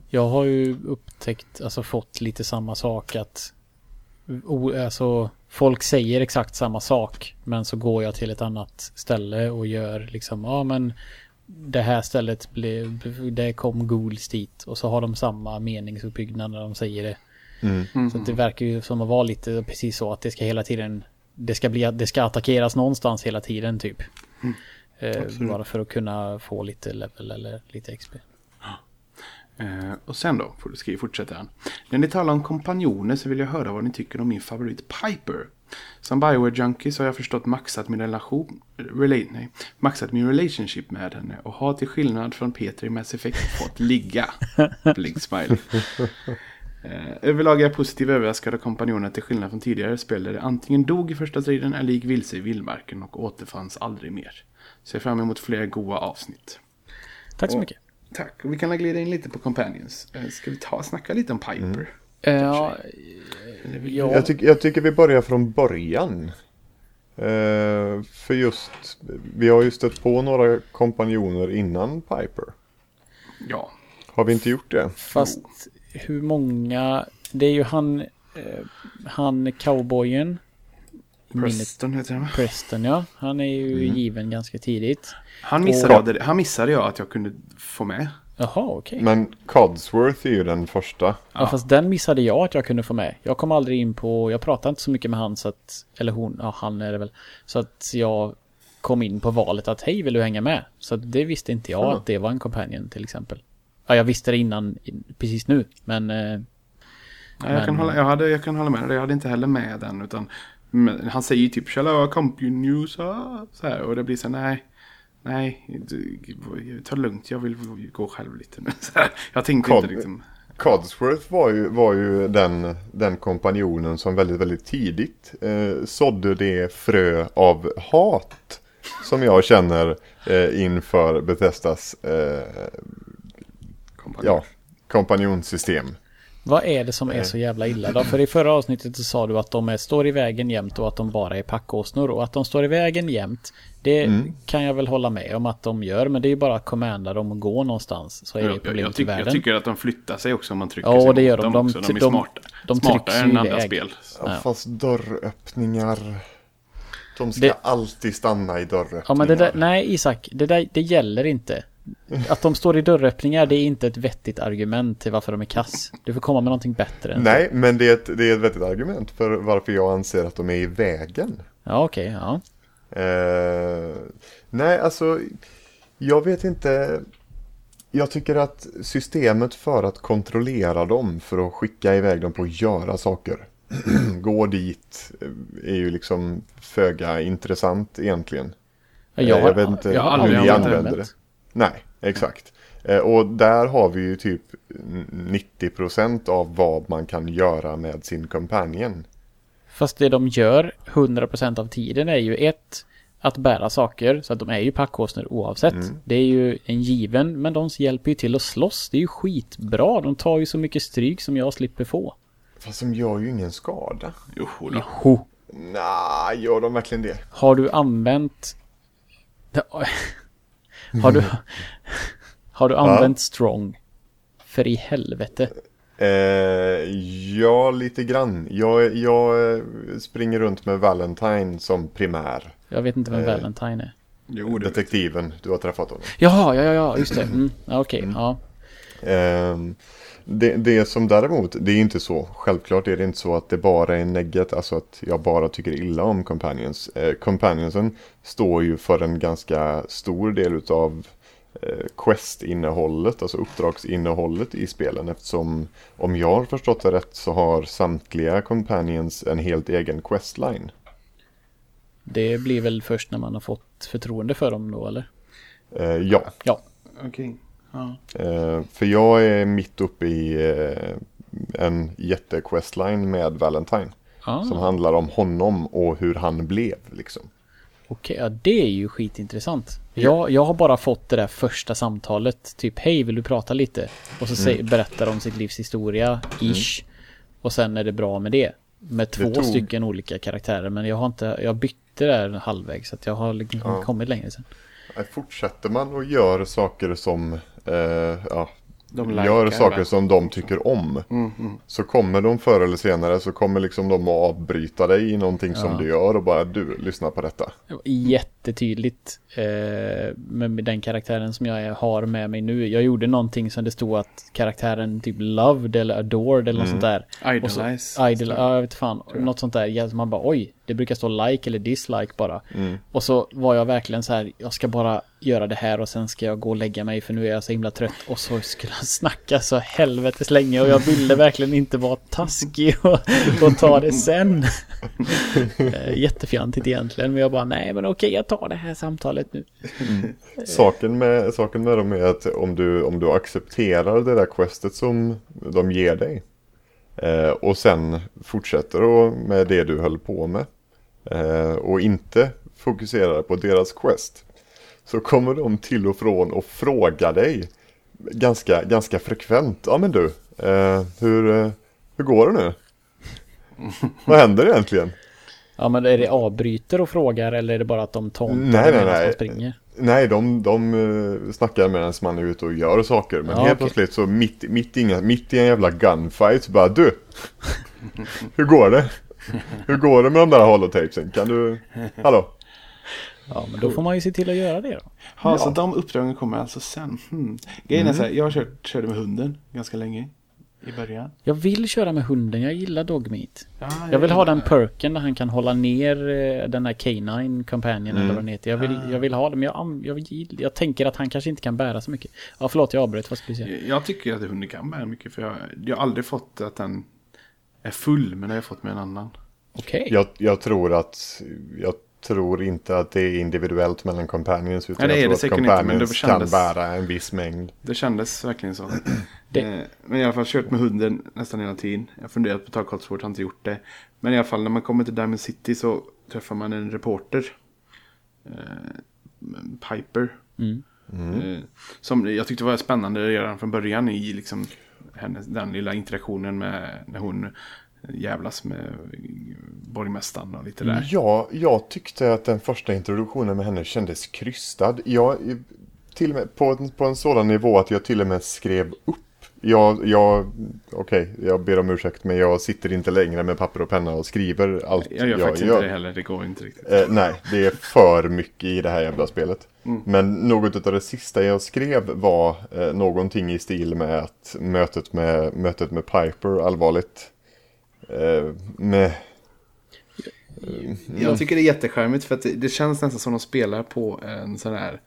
Jag har ju upptäckt, alltså fått lite samma sak att o, alltså, folk säger exakt samma sak men så går jag till ett annat ställe och gör liksom, ja men det här stället blev, det kom ghouls dit och så har de samma meningsuppbyggnad när de säger det. Mm. Så att det verkar ju som att vara lite precis så att det ska hela tiden, det ska bli, det ska attackeras någonstans hela tiden typ. Eh, absolut. bara för att kunna få lite level eller lite XP. Eh, och sen då, får- ska vi fortsätta han. När ni talar om kompanjoner så vill jag höra vad ni tycker om min favorit Piper. Som Bioware Junkie så har jag förstått maxat min relation, rela, nej, maxat min relationship med henne och har till skillnad från Peter i Mass Effect fått ligga. Blink smile. Eh, överlag är jag positivt överraskad av kompanjonen till skillnad från tidigare spel där de antingen dog i första striden eller gick vilse i vildmarken och återfanns aldrig mer. Ser fram emot fler goa avsnitt. Tack så Och- mycket. Tack. Och vi kan glida in lite på Companions. Eh, Ska vi ta snacka lite om Piper? Eh, Ja, ja. Jag, tyck, jag tycker vi börjar från början. Eh, för just, vi har ju stött på några kompanjoner innan Piper. ja. Har vi inte gjort det? Fast hur många... Det är ju han... Eh, han cowboyen. Preston heter han? Preston ja. Han är ju given ganska tidigt. Han missade, Och- jag, han missade jag att jag kunde få med. Jaha, okej. Men Codsworth är ju den första. Ja, fast den missade jag att jag kunde få med. Jag kom aldrig in på... Jag pratade inte så mycket med han så att... Eller hon, ja han är det väl. Så att jag kom in på valet att hej vill du hänga med? Så att det visste inte jag Ja. att det var en companion till exempel. Ja, jag visste det innan, precis nu. Men... Eh, Ja, jag, Men- kan hålla, jag, hade, jag kan hålla med dig. Jag hade inte heller med den. Utan, men han säger ju typ Shall I accompany you? Så så här, och det blir så här, nej. Nej, ta lugnt. Jag vill gå själv lite nu. Jag tänkte Cod- inte liksom. Codsworth var ju, var ju den, den kompanjonen som väldigt, väldigt tidigt eh, sådde det frö av hat som jag känner eh, inför Bethesdas eh, ja, kompanjonsystem. Vad är det som är så jävla illa då? För i förra avsnittet så sa du att de är, står i vägen jämt och att de bara är packåsnor. Och att de står i vägen jämt, det Mm. kan jag väl hålla med om att de gör. Men det är ju bara att commanda dem att gå någonstans. Så är det Jag, jag, problemet jag, i tycker, världen. jag tycker att de flyttar sig också om man trycker Ja, sig det mot gör de. dem De- också. De är de- smarta. de Smartare trycks än andra spel. Ja. Fast dörröppningar. De ska Det- alltid stanna i dörröppningar. Ja men det där, nej Isak, det där, det gäller inte. Att de står i dörröppningar, det är inte ett vettigt argument till varför de är kass. Du får komma med någonting bättre än så. Nej, men det är, ett, det är ett vettigt argument för varför jag anser att de är i vägen. Ja okej, ja. Eh, nej, alltså jag vet inte. Jag tycker att systemet för att kontrollera dem, för att skicka iväg dem på att göra saker, gå dit, eh, är ju liksom föga intressant egentligen. Jag, Eh, har, jag vet inte jag har hur aldrig ni använt använder det. Nej, exakt. Eh, Och där har vi ju typ 90% av vad man kan göra med sin companion. Fast det de gör 100% av tiden är ju ett att bära saker, så att de är ju packåsnor oavsett. Mm. Det är ju en given, men de hjälper ju till att slåss. Det är ju skitbra. De tar ju så mycket stryk som jag slipper få. Fast de gör ju ingen skada. Jo, då. Jo. Nej, gör de verkligen det? Har du använt... Har du... Har du använt strong? För i helvete. Eh, ja, lite grann. Jag, jag eh, springer runt med Valentine som primär. Jag vet inte vem Eh, Valentine är. Jo, det Detektiven, du har träffat honom. Jaha, ja, ja, ja, just det. Mm. Ja, Okej, ja. Ehm, det, det som däremot, det är inte så. Självklart är det inte så att det bara är negget, alltså att jag bara tycker illa om Companions. Eh, companionsen står ju för en ganska stor del utav eh, quest-innehållet, alltså uppdragsinnehållet i spelen. Eftersom, om jag har förstått det rätt, så har samtliga Companions en helt egen questline. Det blir väl först när man har fått förtroende för dem då, eller? Eh, ja, Ja. Okej. Ja. Eh, för jag är mitt uppe i eh, en jättequestline med Valentine. Ah, Som handlar om honom och hur han blev liksom. Okej, ja det är ju skitintressant. Jag, jag har bara fått det där första samtalet. Typ, hej vill du prata lite? Och så säger, berättar de sitt livs historia, ish. Och sen är det bra med det. Med två tog- stycken olika karaktärer. Men jag har inte, jag bytte där halvvägs. Så att jag har liksom Ja. kommit längre sen. Fortsätter man och gör saker som eh, ja, De gör saker va? som de tycker om. Mm, mm. Så kommer de förr eller senare så kommer liksom de att avbryta dig i någonting som Ja. du gör och bara du, lyssna på detta. Det Jättetydligt eh, med den karaktären som jag har med mig nu. Jag gjorde någonting som det stod att karaktären typ loved eller adored eller något sånt där. Så- Idolize. Idol, ja jag vet fan. Något sånt där. Ja, Man bara oj, det brukar stå like eller dislike bara. Mm. Och så var jag verkligen så här, jag ska bara göra det här och sen ska jag gå och lägga mig för nu är jag så himla trött. Och så skulle han snacka så helvetes länge och jag ville verkligen inte vara taskig och, och ta det sen. Eh, Jättefjantigt egentligen, men jag bara nej men okej jag tar det här samtalet nu. Saken med, saken med dem är att om du, om du accepterar det där questet som de ger dig eh, och sen fortsätter då med det du höll på med eh, och inte fokuserar på deras quest så kommer de till och från och frågar dig ganska, ganska frekvent. Ja men du, eh, hur, eh, hur går det nu? Vad händer egentligen? Ja men är det avbryter och frågar eller är det bara att de tontar Nej, nej, nej. springer? Nej, de, de uh, snackar medan man är ute och gör saker. Men Ja, helt okej. plötsligt så mitt, mitt, i inga, mitt i en jävla gunfight så bara du! hur går det? Hur går det med de där holotapesen? Kan du... Hallå? Ja men då får man ju se till att göra det då. Ja, så de uppdragen kommer alltså sen. Hmm. Grejen är så här, jag har kört, körde med hunden ganska länge. I början. Jag vill köra med hunden, jag gillar Dogmeat. Ja, Jag vill ha den perken där han kan hålla ner eh, den här K9 Companion eller vad den heter. Jag vill, jag vill ha det, men jag, jag, vill- jag tänker att han kanske inte kan bära så mycket. Ja, förlåt, jag avbröt. Vad skulle du säga? Jag tycker att hunden kan bära mycket. För jag, jag har aldrig fått att den är full. Men det har jag fått med en annan. Okej. Jag, jag tror att... Jag tror inte att det är individuellt mellan companions. Utan Nej, det är jag det tror säkert att inte, men det kändes- kan bära en viss mängd. Det kändes verkligen så. Det- Eh, Men i alla fall kört med hunden nästan hela tiden. Jag har funderat på att ta kollsport, har inte gjort det. Men i alla fall när man kommer till Diamond City så träffar man en reporter. Eh, Piper. Mm. Eh, som jag tyckte var spännande redan från början i liksom hennes, den lilla interaktionen med när hon jävlas med borgmästaren och lite där. Ja, jag tyckte att den första introduktionen med henne kändes krystad. Jag, till och med på, en- på en sådan nivå att jag till och med skrev upp. Jag, jag, okej, jag ber om ursäkt men jag sitter inte längre med papper och penna och skriver allt Jag gör faktiskt inte det heller, det går inte riktigt. Eh, nej, det är för mycket i det här jävla spelet. Mm. Men något av det sista jag skrev var eh, någonting i stil med att mötet med, mötet med Piper allvarligt. Eh, med, Jag tycker det är jättecharmigt för att det, det känns nästan som de spelar på en sån här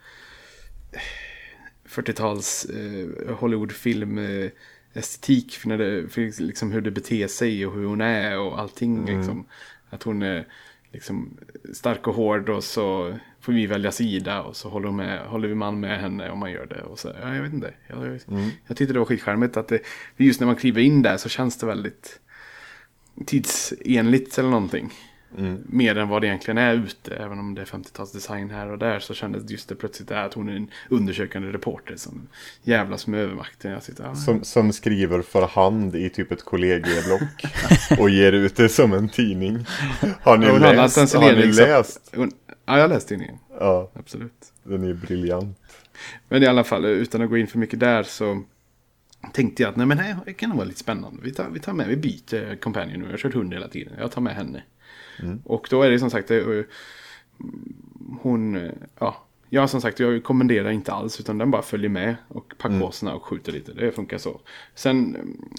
40-tals eh, Hollywoodfilm eh, estetik. För, när det, för liksom hur det beter sig och hur hon är och allting. Liksom. Att hon är liksom stark och hård och så får vi välja sida och så håller, med, håller vi man med henne om man gör det. Och så, ja, jag vet inte. Jag, jag tyckte det var skitcharmigt att det, just när man kliver in där så känns det väldigt tidsenligt eller någonting. Mer än vad det egentligen är ute. Även om det är 50-talsdesign här och där så kändes just det plötsligt att hon är en undersökande reporter som jävlas med övermakten. Jag sitter, ah, som, som skriver för hand i typ ett kollegieblock och ger ut det som en tidning. Har ni hon läst? Har ni läst? hon, ja, jag har läst tidningen. Ja, Absolut. den är briljant. Men i alla fall, utan att gå in för mycket där så tänkte jag att nej men nej, det kan vara lite spännande. Vi tar, vi tar med, vi byter companion nu. Jag har kört hund hela tiden. Jag tar med henne. Och då är det som sagt, eh, hon, eh, ja. Jag som sagt, jag kommenderar inte alls utan den bara följer med och packpåsarna och skjuter lite. Det funkar så. Sen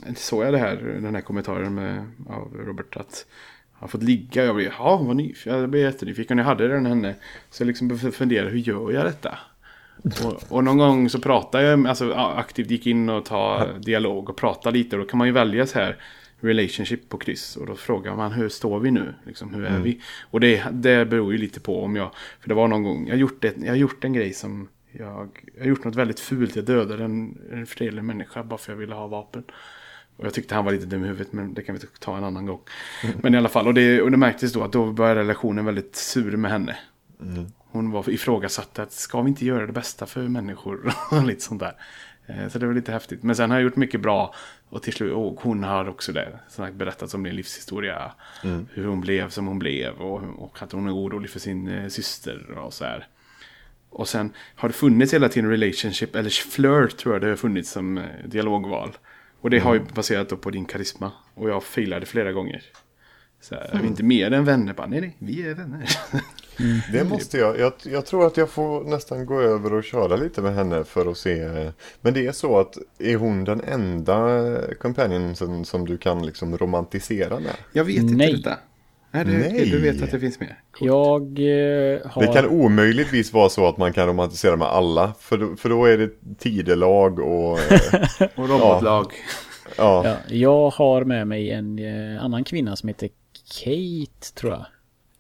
eh, såg jag det här, den här kommentaren med, av Robert att han har fått ligga. Jag blev, ja vad nyfiken. Jag blev jättenyfiken. Jag hade den henne. Så jag liksom började fundera, hur gör jag detta? Och, och någon gång så pratade jag, alltså aktivt gick in och ta dialog och prata lite. Och då kan man ju välja så här relationship på kryss. Och då frågar man hur står vi nu? Liksom, hur är vi? Och det, det beror ju lite på om jag, för det var någon gång, jag har gjort, jag gjort en grej som jag, jag har gjort något väldigt fult. Jag dödade en, en fredlig människa bara för jag ville ha vapen. Och jag tyckte han var lite dum i huvudet men det kan vi ta en annan gång. Men i alla fall, och det, och det märktes då att då började relationen väldigt sur med henne. Hon var ifrågasatt att ska vi inte göra det bästa för människor? och lite sånt där. Eh, Så det var lite häftigt. Men sen har jag gjort mycket bra. Och till slut, och hon har också det. Sagt, berättat om din livshistoria. Hur hon blev som hon blev. Och, och att hon är orolig för sin eh, syster och så här. Och sen har det funnits hela tiden relationship, eller flirt tror jag det har funnits som eh, dialogval. Och det har ju baserat då på din karisma. Och jag failade flera gånger. Så här, är vi inte mer än vänner? Bara, nej, nej, vi är vänner. Det måste jag. jag. Jag tror att jag får nästan gå över och köra lite med henne för att se. Men det är så att är hon den enda companion som, som du kan liksom romantisera med? Jag vet inte Nej. detta. Nej, du, Nej. du vet att det finns mer. Coolt. Jag eh, har... Det kan omöjligtvis vara så att man kan romantisera med alla. För då, för då är det tidelag och... eh, Och robotlag. ja. Ja, jag har med mig en eh, annan kvinna som heter Kate, tror jag.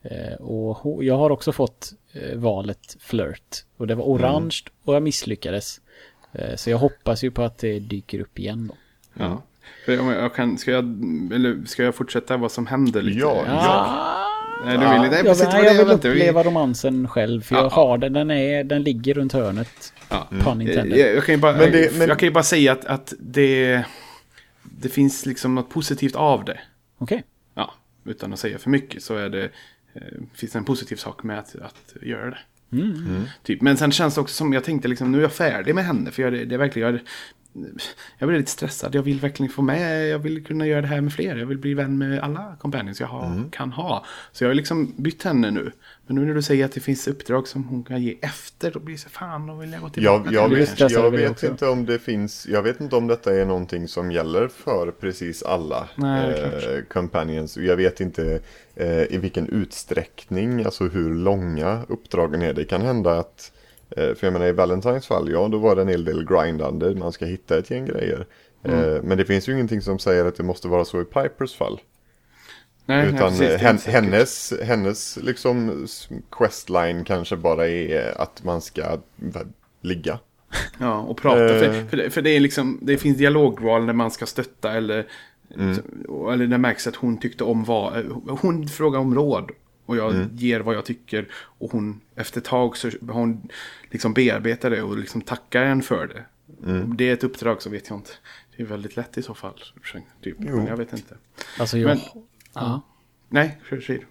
Eh, och jag har också fått eh, valet flirt. Och det var orange och jag misslyckades. Eh, så jag hoppas ju på att det dyker upp igen då. Ja. Jag, jag kan, ska, jag, eller ska jag fortsätta vad som händer lite? Ja, ja. Nej, du vill, nej, jag, precis, det jag vill. Vi- uppleva romansen själv. För Ja, jag ja. har den, den, är, den ligger runt hörnet. Ja. Pun intended. Jag, jag, kan ju bara, Men det- men- jag kan ju bara säga att, att det, det finns liksom något positivt av det. Okej. Ja, utan att säga för mycket så är det, finns det en positiv sak med att, att göra det. Typ. Men sen känns det också som, jag tänkte liksom, nu är jag färdig med henne. För jag, det, det är verkligen, jag, jag blir lite stressad. Jag vill verkligen få med, jag vill kunna göra det här med fler. Jag vill bli vän med alla companions jag har, kan ha. Så jag har liksom bytt henne nu. Men nu när du säger att det finns uppdrag som hon kan ge efter, då blir det så fan, då vill jag gå tillbaka Jag, jag till det. vet, jag vet inte om det finns, jag vet inte om detta är någonting som gäller för precis alla Nej, eh, companions. Jag vet inte eh, i vilken utsträckning, alltså hur långa uppdragen är. Det kan hända att, eh, för jag menar i Valentines fall, ja då var det en hel del grindande, man ska hitta ett gäng grejer. Mm. Eh, men det finns ju ingenting som säger att det måste vara så i Pipers fall. Nej, nej, Utan precis, är hen, säkert. hennes, hennes liksom questline kanske bara är att man ska ligga. Ja, och prata. Eh. För, för, det, för det är liksom, det finns dialogval när man ska stötta eller, eller det märks att hon tyckte om vad, hon frågar om råd. Och jag ger vad jag tycker. Och hon, efter ett tag så hon liksom bearbetar det och liksom tackar en för det. Om det är ett uppdrag så vet jag inte. Det är väldigt lätt i så fall. Typ. Jo. Men jag vet inte. Alltså jag, Men- ja, Nej, kör du.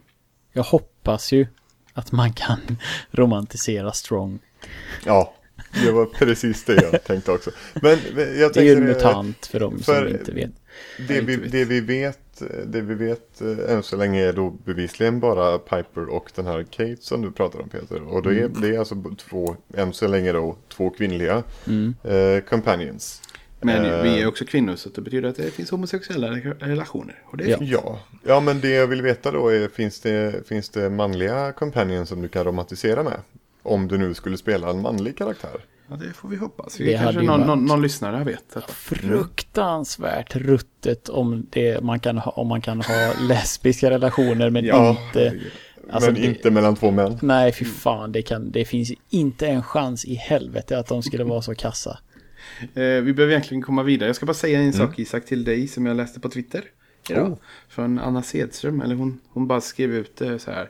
jag hoppas ju att man kan romantisera Strong. Ja, det var precis det jag tänkte också. Men jag Det är ju tänkte en mutant för de som inte vet. Det vi, det vi vet, det vi vet eh, än så länge är då bevisligen bara Piper och den här Kate som du pratar om Peter. Och det är, det är alltså två, än så länge då, två kvinnliga Mm. eh, companions. Men Eh, vi är också kvinnor så det betyder att det finns homosexuella relationer. Och det är Ja. fint. Ja. ja, men det jag vill veta då är finns det, finns det manliga companions som du kan romantisera med? Om du nu skulle spela en manlig karaktär. Ja, det får vi hoppas. Det Vi hade kanske någon, någon, någon lyssnare vet detta. Fruktansvärt ruttet om, det, man kan ha, om man kan ha lesbiska relationer men Ja. inte... Alltså, men det- inte mellan två män. Nej, fy fan, det, kan, det finns inte en chans i helvete att de skulle vara så kassa. Eh, vi behöver egentligen komma vidare. Jag ska bara säga en sak Isak till dig som jag läste på Twitter. Idag. Oh. Från Anna Sedström. Eller hon, hon bara skrev ut det så här.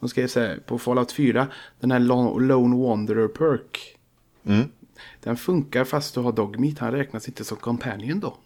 Hon skrev så här på Fallout 4. Den här Lone Lone Wanderer Perk. Mm. Den funkar fast du har Dogmeat. Han räknas inte som companion då.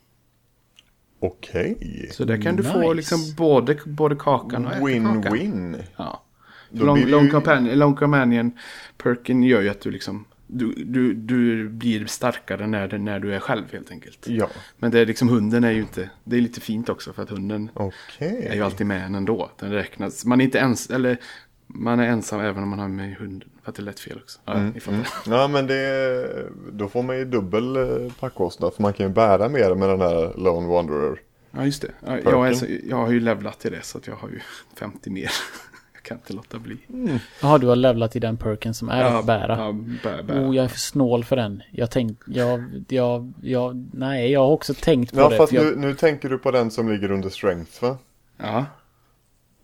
Okej. Så där kan du få Nice. liksom både, både kakan och. Win-win. Ja. Long, det long, ju- companion, long companion perken gör ju att du liksom du, du, du blir starkare när, när du är själv helt enkelt. Ja, Men det är liksom hunden är ju inte, det är lite fint också för att hunden okej. är ju alltid med en ändå. Den räknas, man är inte ens, eller man är ensam även om man har med hunden. För att det är lätt fel också. Ja, ni fattar. Ja men det, då får man ju dubbel eh, packkostnad för man kan ju bära mer med den här Lone Wanderer. Ja, just det. Ja, jag, är så, jag har ju levlat till det så att jag har ju 50 mer. jag kan inte låta bli. Jaha, du har levlat i den perken som är att bära. Ja, bära, bära. Oh, jag är för snål för den. Jag tänk, jag, jag, jag, nej, jag har också tänkt på Ja det. fast för jag, nu, nu tänker du på den som ligger under strength va? ja.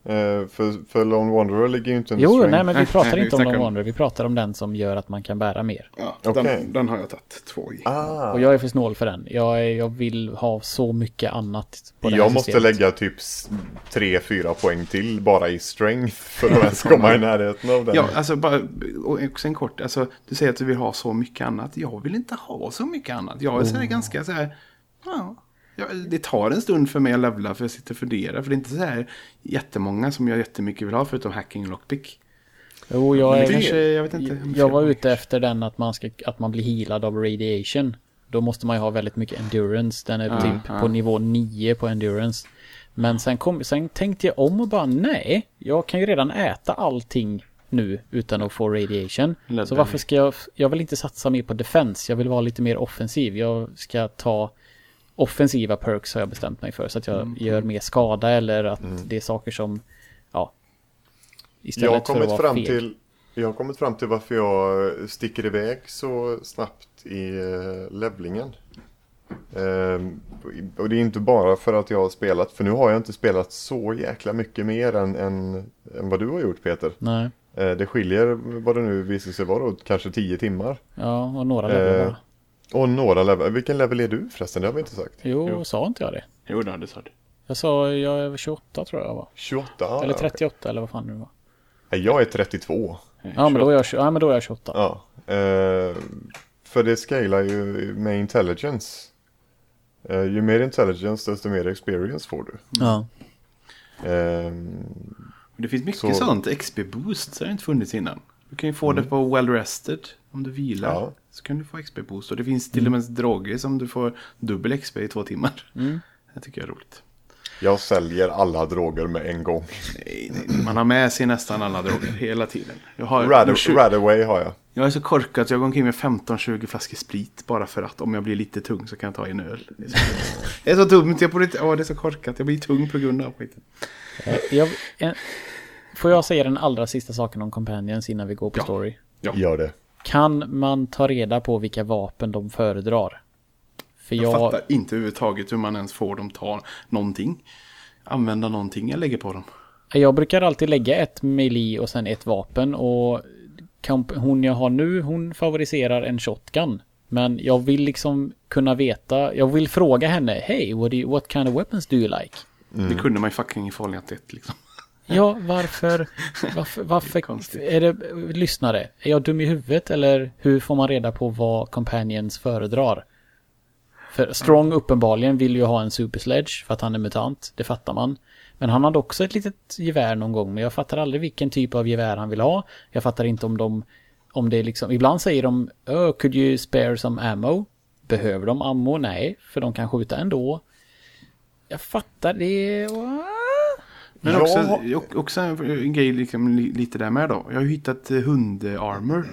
Eh, för, för Lone Wanderer ligger ju inte under Jo, strength. nej men vi Nej, pratar nej, vi inte om någon om- Wanderer. Vi pratar om den som gör att man kan bära mer. ja Okej. den, den har jag tagit två i. Ah, Och jag är för snål för den. Jag, är, jag vill ha så mycket annat på det här jag måste systemet. lägga typ 3-4 poäng till bara i strength för att ens komma i närheten av den. Ja, alltså bara, och också en kort, alltså du säger att du vill ha så mycket annat. Jag vill inte ha så mycket annat. Jag är här ganska så här, ja. Ja, det tar en stund för mig att levla för jag sitter och funderar. För det är inte så här jättemånga som jag jättemycket vill ha förutom hacking och lockpick. Jo, jag, är, kanske, jag vet inte. jag var ute efter den att man, ska, att man blir healad av radiation. Då måste man ju ha väldigt mycket endurance. Den är Ja, typ ja. på nivå 9 på endurance. Men sen, kom, sen tänkte jag om och bara nej, jag kan ju redan äta allting nu utan att få radiation. Ledda Så varför ska jag, jag vill inte satsa mer på defense, jag vill vara lite mer offensiv. Jag ska ta offensiva perks har jag bestämt mig för. Så att jag Mm. gör mer skada eller att det är saker som, ja. Istället jag har för att kommit vara fram feg. till jag har kommit fram till varför jag sticker iväg så snabbt i uh, levlingen. Ehm, och det är inte bara för att jag har spelat, för nu har jag inte spelat så jäkla mycket mer än, än, än vad du har gjort Peter. Nej. Eh, det skiljer vad det nu visar sig vara kanske 10 timmar. Ja, och några levlar Eh. Och några level. Vilken level är du förresten? Det har vi inte sagt. Jo, jo. sa inte jag det? Jo, det har du sagt. Jag sa, jag är 28 tror jag var. 28? ja, Eller okej. 38 eller vad fan det var. Nej, Jag är 32. Ja, men då är jag, ja, men då är jag 28. Ja. Eh, för det scalar ju med intelligence. Eh, ju mer intelligence desto mer experience får du. Ja. Ehm, Det finns mycket Så- sånt. XP-boost har inte funnits innan. Du kan ju få det på well rested. Om du vilar Ja. så kan du få XP-boost. Och det finns till och med droger som du får dubbel XP i två timmar. Det tycker jag är roligt. jag säljer alla droger med en gång. Nej, nej, Man har med sig nästan alla droger hela tiden. Jag, har, Rad- Radaway har jag. jag är så korkad att jag går omkring med 15-20 flaskor sprit. Bara för att om jag blir lite tung så kan jag ta en öl. Det är så, det är så dumt. Jag borde inte, åh, det är så korkat. Jag blir tung på grund av skiten. Eh, Jag, en, får jag säga den allra sista saken om Companions innan vi går på Ja. story? Ja. Gör det. Kan man ta reda på vilka vapen de föredrar? För Jag, jag, fattar inte överhuvudtaget hur man ens får dem ta någonting. Använda någonting jag lägger på dem. jag brukar alltid lägga ett melee och sen ett vapen och hon jag har nu, hon favoriserar en shotgun. Men jag vill liksom kunna veta, jag vill fråga henne, hey, what, you, what kind of weapons do you like? Det kunde man ju fucking i Fallout 1 liksom. Ja, varför, varför, varför konstigt. är det, lyssnare, är jag dum i huvudet eller hur får man reda på vad companions föredrar? För Strong uppenbarligen vill ju ha en Super Sledge för att han är mutant, det fattar man. Men han hade också ett litet gevär någon gång, men jag fattar aldrig vilken typ av gevär han vill ha. Jag fattar inte om de, om det är liksom, ibland säger de, oh, could you spare some ammo? Behöver de ammo? Nej, för de kan skjuta ändå. Jag fattar det. Men Jag också, en grej liksom, li- lite där med då. Jag har ju hittat eh, hundarmor.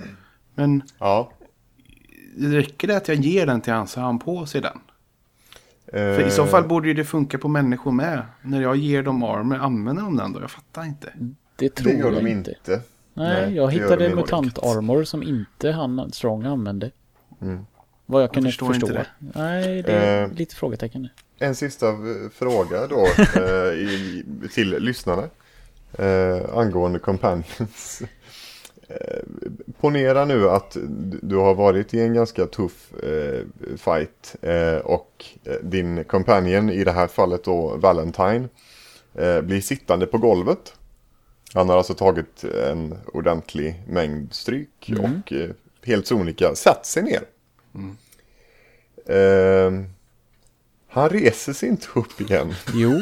Men Ja. räcker det att jag ger den till han så har han på sig den? För Eh, i så fall borde ju det funka på människor med. När jag ger dem armor, använder de den då? Jag fattar inte. Det tror Det gör jag de inte. inte. Nej, Nej, jag hittade de mutant inte. armor som inte han Strong använde. Mm. Vad jag kunde förstår förstå. inte det. Nej, det är Eh. lite frågetecken. En sista eh, fråga då eh, i, till lyssnarna. Eh, angående companions. Eh, ponera nu att du- har varit i en ganska tuff eh, fight eh, och din companion, i det här fallet då Valentine, blir sittande på golvet. Han har alltså tagit en ordentlig mängd stryk och eh, helt sonika satt sig ner. Eh, han reser sig inte upp igen. Jo,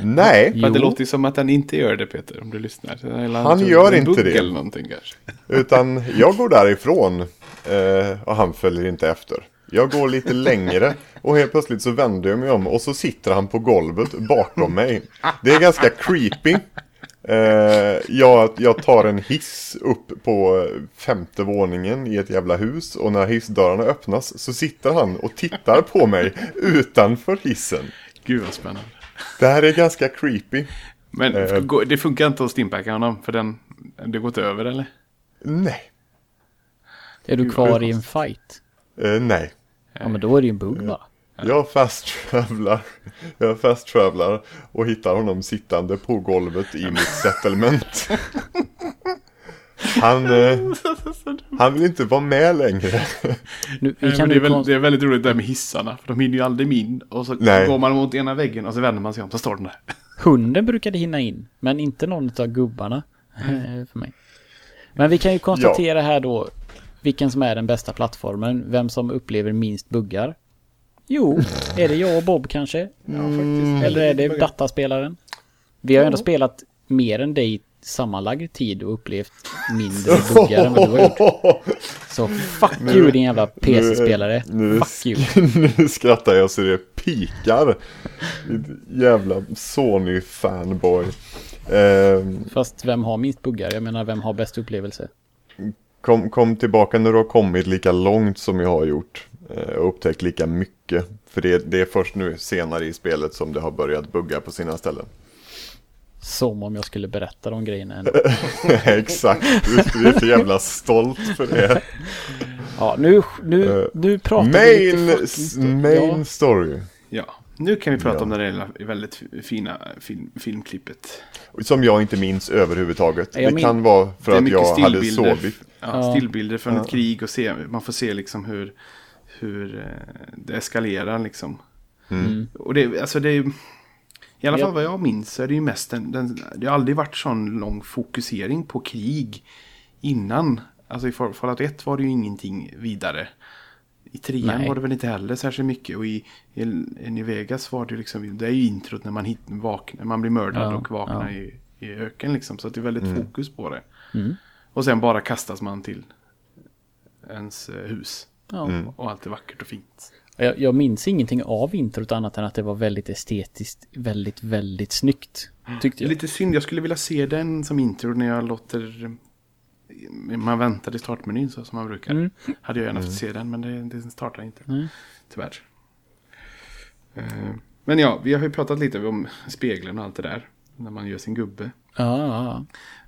Nej, Jo. Men det låter ju som att han inte gör det Peter, om du lyssnar. Eller Han tror gör en inte det. Eller någonting kanske. utan jag går därifrån eh, och han följer inte efter. Jag går lite längre och helt plötsligt så vänder jag mig om och så sitter han på golvet bakom mig. Det är ganska creepy. Eh, jag, jag tar en hiss upp på femte våningen i ett jävla hus och när hissdörrarna öppnas så sitter han och tittar på mig utanför hissen. Gud vad spännande. Det här är ganska creepy. Men Eh. det funkar inte att stimpacka honom, för den, det gått över eller? Nej, är du kvar i en fight? eh, nej. Ja, men då är det ju en bugg va? Jag fast travelar. Jag fast travelar och hittar honom sittande på golvet i mitt settlement. Han, eh, han vill inte vara med längre. Nu, det, är väl, det är väldigt roligt det där med hissarna. För de hinner ju aldrig in. Och så Nej. går man mot ena väggen och så vänder man sig om. Så står den där. Hunden brukade hinna in, men inte någon av gubbarna. eh, För mig. Men vi kan ju konstatera här då vilken som är den bästa plattformen, vem som upplever minst buggar. Jo, är det jag och Bob kanske? Ja, faktiskt. Eller är det dataspelaren? Vi har ju ändå spelat mer än dig sammanlagd tid och upplevt mindre buggar än vad du har gjort. Så fuck you din jävla PC-spelare. Nu, Fuck you. nu skrattar jag så det pikar. Jävla Sony-fanboy. Eh, Fast vem har minst buggar? Jag menar, vem har bäst upplevelse? kom, kom tillbaka när du har kommit lika långt som jag har gjort. eh, Och upptäckt lika mycket. För det, det är först nu senare i spelet som det har börjat bugga på sina ställen. Som om jag skulle berätta de grejerna ändå. Exakt, du är så jävla stolt för det. Ja, nu, nu, Eh, nu pratar vi lite Main, fucking s- stund. main Ja, Ja. story. Nu kan vi prata Ja. om det där väldigt fina film, filmklippet. Som jag inte minns överhuvudtaget. Jag det min- kan vara för Det är att mycket jag hade stillbilder. sovit. Ja, Ja. Stillbilder från Ja. ett krig och se, man får se liksom hur, hur eh, det eskalerar liksom. Mm. Och det, alltså det är, I alla Ja. fall vad jag minns så är det ju mest den, den, det har aldrig varit sån lång fokusering på krig innan. Alltså i Fall- Fallout 1 var det ju ingenting vidare. I trean Nej. var det väl inte heller särskilt mycket och i, i, i Vegas var det ju liksom, det är ju introt när man, hit, vaknar, man blir mördad Ja, och vaknar ja. i, i öken liksom. Så att det är väldigt fokus på det. Mm. Och sen bara kastas man till ens eh, hus. Ja. Mm. Och allt är vackert och fint. Jag, jag minns ingenting av introt annat än att det var väldigt estetiskt, väldigt, väldigt snyggt. Tyckte jag. lite synd, jag skulle vilja se den som intro när jag låter... Man väntar i startmenyn så som man brukar. Mm. Hade jag gärna fått se den men det, det startar inte. Mm. Tyvärr. Eh, Men ja, vi har ju pratat lite om spegeln och allt det där. När man gör sin gubbe. Ja.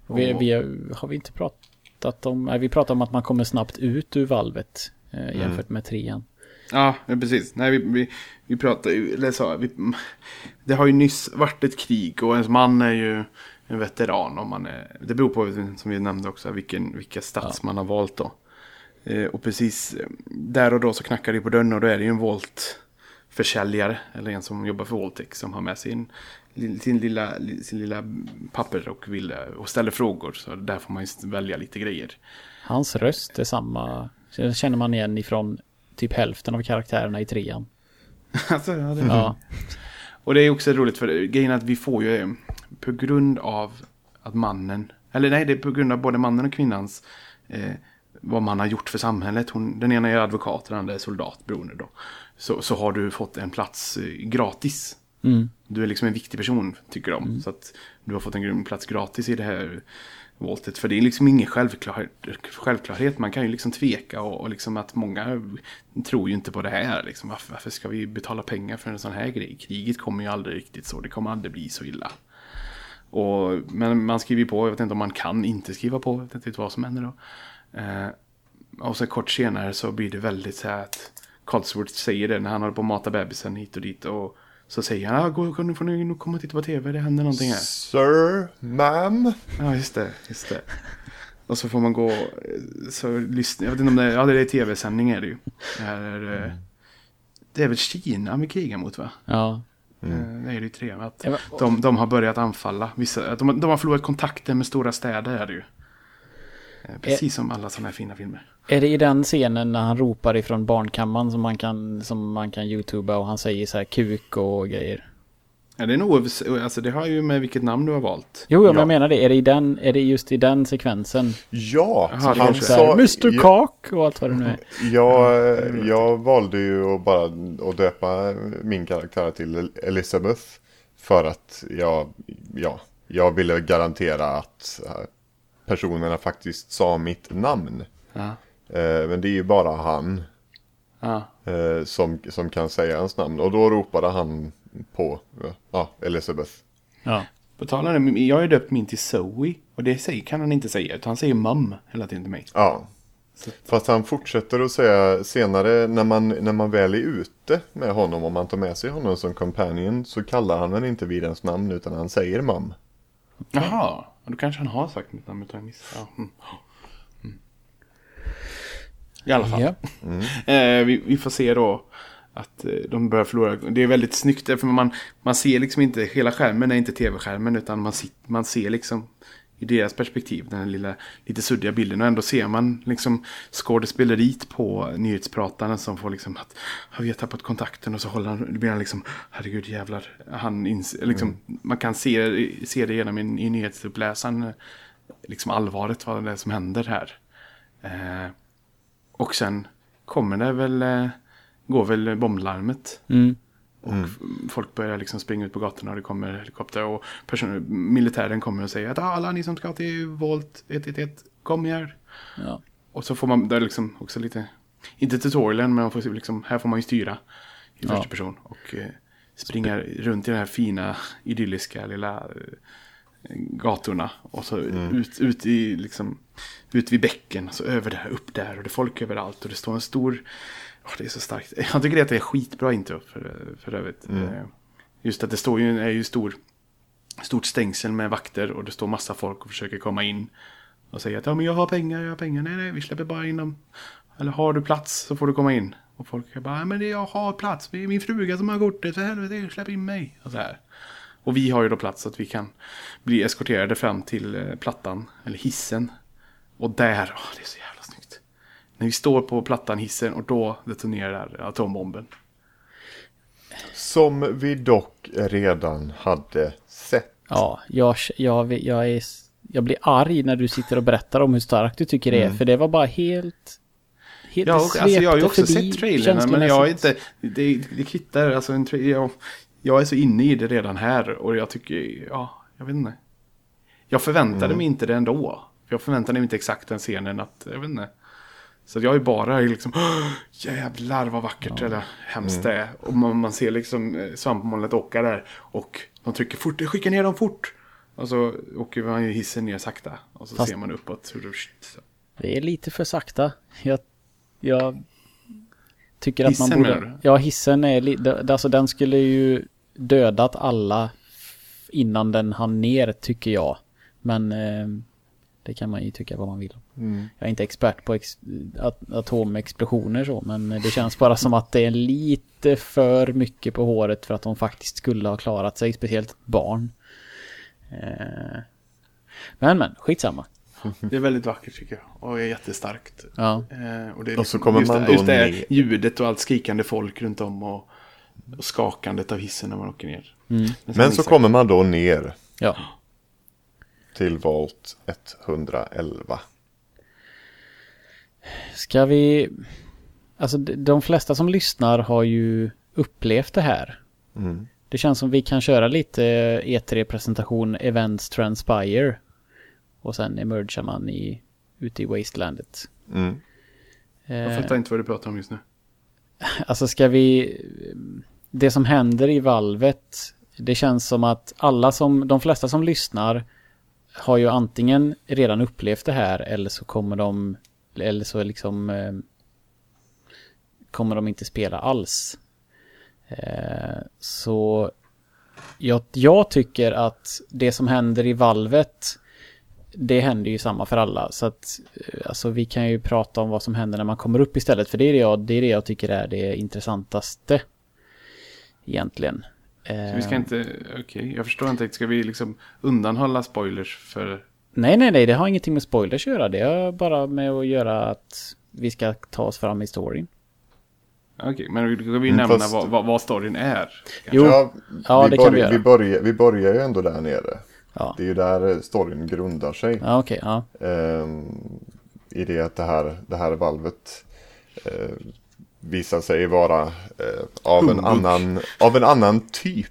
Vi, vi har, har vi inte pratat om... Nej, vi pratar om att man kommer snabbt ut ur valvet eh, jämfört med trean. Ja, ja, precis. Nej, vi, vi, vi pratar eller så, vi, det har ju nyss varit ett krig och ens man är ju en veteran. Om man är, det beror på, som vi nämnde också, vilken, vilka stats man har valt då. Eh, och precis eh, där och då så knackar det på dörren och då är det ju en Volt-försäljare. Eller en som jobbar för Voltec som har med sin, sin, lilla, sin lilla papper och, vill, och ställer frågor. Så där får man ju välja lite grejer. Hans röst är samma... Känner man igen ifrån typ hälften av karaktärerna i trean. alltså, ja, det... Ja. Och det är också roligt för grejen är att vi får ju på grund av att mannen, eller nej det är på grund av både mannen och kvinnans eh, vad man har gjort för samhället. Hon, den ena är advokat, den andra är soldat beroende då. Så, så har du fått en plats eh, gratis. Mm. Du är liksom en viktig person tycker de. Så att du har fått en plats gratis i det här voltet. För det är liksom ingen självklar, självklarhet. Man kan ju liksom tveka och, och liksom att många tror ju inte på det här. Liksom. Varför, varför ska vi betala pengar för en sån här grej? Kriget kommer ju aldrig riktigt så. Det kommer aldrig bli så illa. Och, men man skriver ju på, jag vet inte om man kan inte skriva på, jag vet inte vad som händer då. Eh, och så kort senare så blir det väldigt så här att Coldsworth säger det när han håller på att mata bebisen hit och dit. Och så säger han, ah, gå, nu får ni nog komma och titta på tv, det händer någonting här. Sir, ma'am. Ja, just det, just det. Och så får man gå, så lyssna, jag vet inte om det är, ja det är tv-sändning är det ju. Det, här är, eh, det är väl Kina vi krigar mot va? Ja. Eh, Det är det ju tre. Att Ja, men- de, de har börjat anfalla. Vissa, att de, de har förlorat kontakten med stora städer är det ju. Eh, Precis som alla sådana här fina filmer. Är det i den scenen när han ropar ifrån barnkammaren som man kan, som man kan youtuba och han säger så här kuk och grejer? Ja, det är nog, alltså det har ju med vilket namn du har valt. Jo, ja. men Ja. jag menar det. Är det, i den, är det just i den sekvensen? Ja, det han här, sa... Mr Cock och allt vad det nu är. Jag, jag valde ju att bara att döpa min karaktär till Elizabeth. För att jag, ja, jag ville garantera att personerna faktiskt sa mitt namn. Ja. Eh, Men det är ju bara han Ja. eh, som, som kan säga hans namn. Och då ropade han på ja, Elizabeth. Ja. På tal om jag har ju döpt min till Zoe. Och det säger, kan han inte säga, utan han säger mum hela tiden till mig. Ja. Så- Fast han fortsätter att säga senare när man, när man väl är ute med honom, om man tar med sig honom som companion, så kallar han den inte vid ens namn utan han säger mam. Jaha, och då kanske han har sagt mitt namn utan missade. Ja. Mm. Mm. I alla fall. Ja. Eh, vi, vi får se då att eh, de börjar förlora. Det är väldigt snyggt för man, man ser liksom inte hela skärmen, är inte tv-skärmen utan man, sit, man ser liksom i deras perspektiv den här lilla lite suddiga bilden och ändå ser man liksom skådespeleriet på nyhetsprataren som får liksom att "Ja, vi har tappat kontakten och så håller han, då blir han liksom herregud jävlar. Han ins, liksom, Man kan se, se det genom i, i nyhetsuppläsaren liksom allvaret vad det är som händer här. Eh, och sen kommer det väl, eh, går väl bomblarmet. Mm. Och f- folk börjar liksom springa ut på gatorna och det kommer helikopter. Och militären kommer och säger att "Ah, alla ni som ska till Volt 111, kom här. Ja. Och så får man, det är liksom också lite, inte tutorialen men man får liksom, här får man ju styra i Ja. första person. Och eh, springa runt i de här fina, idylliska lilla eh, gatorna. Och så ut, ut i liksom, ut vid bäcken, så över där, upp där och det är folk överallt. Och det står en stor, åh, det är så starkt. Jag tycker att det är skitbra intro för, för övrigt. Eh, Just att det står ju, är ju stor, stort stängsel med vakter och det står massa folk och försöker komma in. Och säger att ja, men jag har pengar, jag har pengar. Nej, nej, vi släpper bara in dem. Eller har du plats så får du komma in. Och folk är bara, "Nej, men det- jag har plats. Det är min fruga som har kortet. För helvete, släpp in mig. Och så här. Och vi har ju då plats så att vi kan bli eskorterade fram till eh, plattan, eller hissen. Och där, åh, det är så jävla. När vi står på plattan, hissen, och då detonerar atombomben. Som vi dock redan hade sett. Ja, jag, jag, jag, är, jag blir arg när du sitter och berättar om hur starkt du tycker det är. För det var bara helt... helt Ja, och, alltså, jag har ju också sett trailern, men jag är inte... Det, det kvittar, alltså en tra- jag, jag är så inne i det redan här och jag tycker, ja, jag vet inte. Jag förväntade mig inte det ändå. Jag förväntade mig inte exakt den scenen att, jag vet inte. Så att jag är bara liksom, "Åh, jävlar vad vackert eller hemskt det är. Och man, man ser liksom eh, svampmolnet åka där. Och de trycker fort, skicka ner dem fort. Och så åker man ju hissen ner sakta. Och så Fast- ser man uppåt. det- så. Det är lite för sakta. Jag, jag tycker att Hissen man borde... menar Ja, hissen är lite... Alltså den skulle ju dödat alla innan den hann ner, tycker jag. Men eh, det kan man ju tycka vad man vill. Jag är inte expert på ex at atomexplosioner så, men det känns bara som att det är lite för mycket på håret för att de faktiskt skulle ha klarat sig, speciellt barn. Eh, men men, skitsamma. Det är väldigt vackert tycker jag. Och är jättestarkt. Ja. Eh, och, det är Och så kommer just man då just det ner. ljudet och allt skrikande folk runt om. Och, och skakandet av hissen när man åker ner. Mm. Men så kommer man då ner Ja. Till volt 111. Ska vi... Alltså de- flesta som lyssnar har ju upplevt det här. Mm. Det känns som vi kan köra lite E3-presentation, Events Transpire. Och sen emergar man i, ute i Wastelandet. Mm. Jag Eh, fattar inte vad du pratar om just nu. Alltså ska vi... Det som händer i valvet, det känns som att alla som, de flesta som lyssnar har ju antingen redan upplevt det här eller så kommer de, eller så liksom eh, kommer de inte spela alls. Eh, så jag, jag tycker att det som händer i valvet det händer ju samma för alla. Så att eh, alltså, vi kan ju prata om vad som händer när man kommer upp istället. För det är det jag, det är det jag tycker är det intressantaste. Egentligen. Så vi ska Eh, inte, okej, jag förstår inte. Ska vi liksom undanhålla spoilers för... Nej, nej, nej, det har ingenting med spoilers att göra. Det har bara med att göra att vi ska ta oss fram i storyn. Okej, men vi ska vi Mm, nämna fast- vad, vad, vad storyn är? Jo, Ja, ja, vi, det kan vi börjar, göra. vi, börjar, vi börjar ju ändå där nere. Ja, Det är ju där storyn grundar sig. ja okej, ja. Ehm, I det att det här, det här valvet eh, visar sig vara eh, av, en annan, av en annan typ.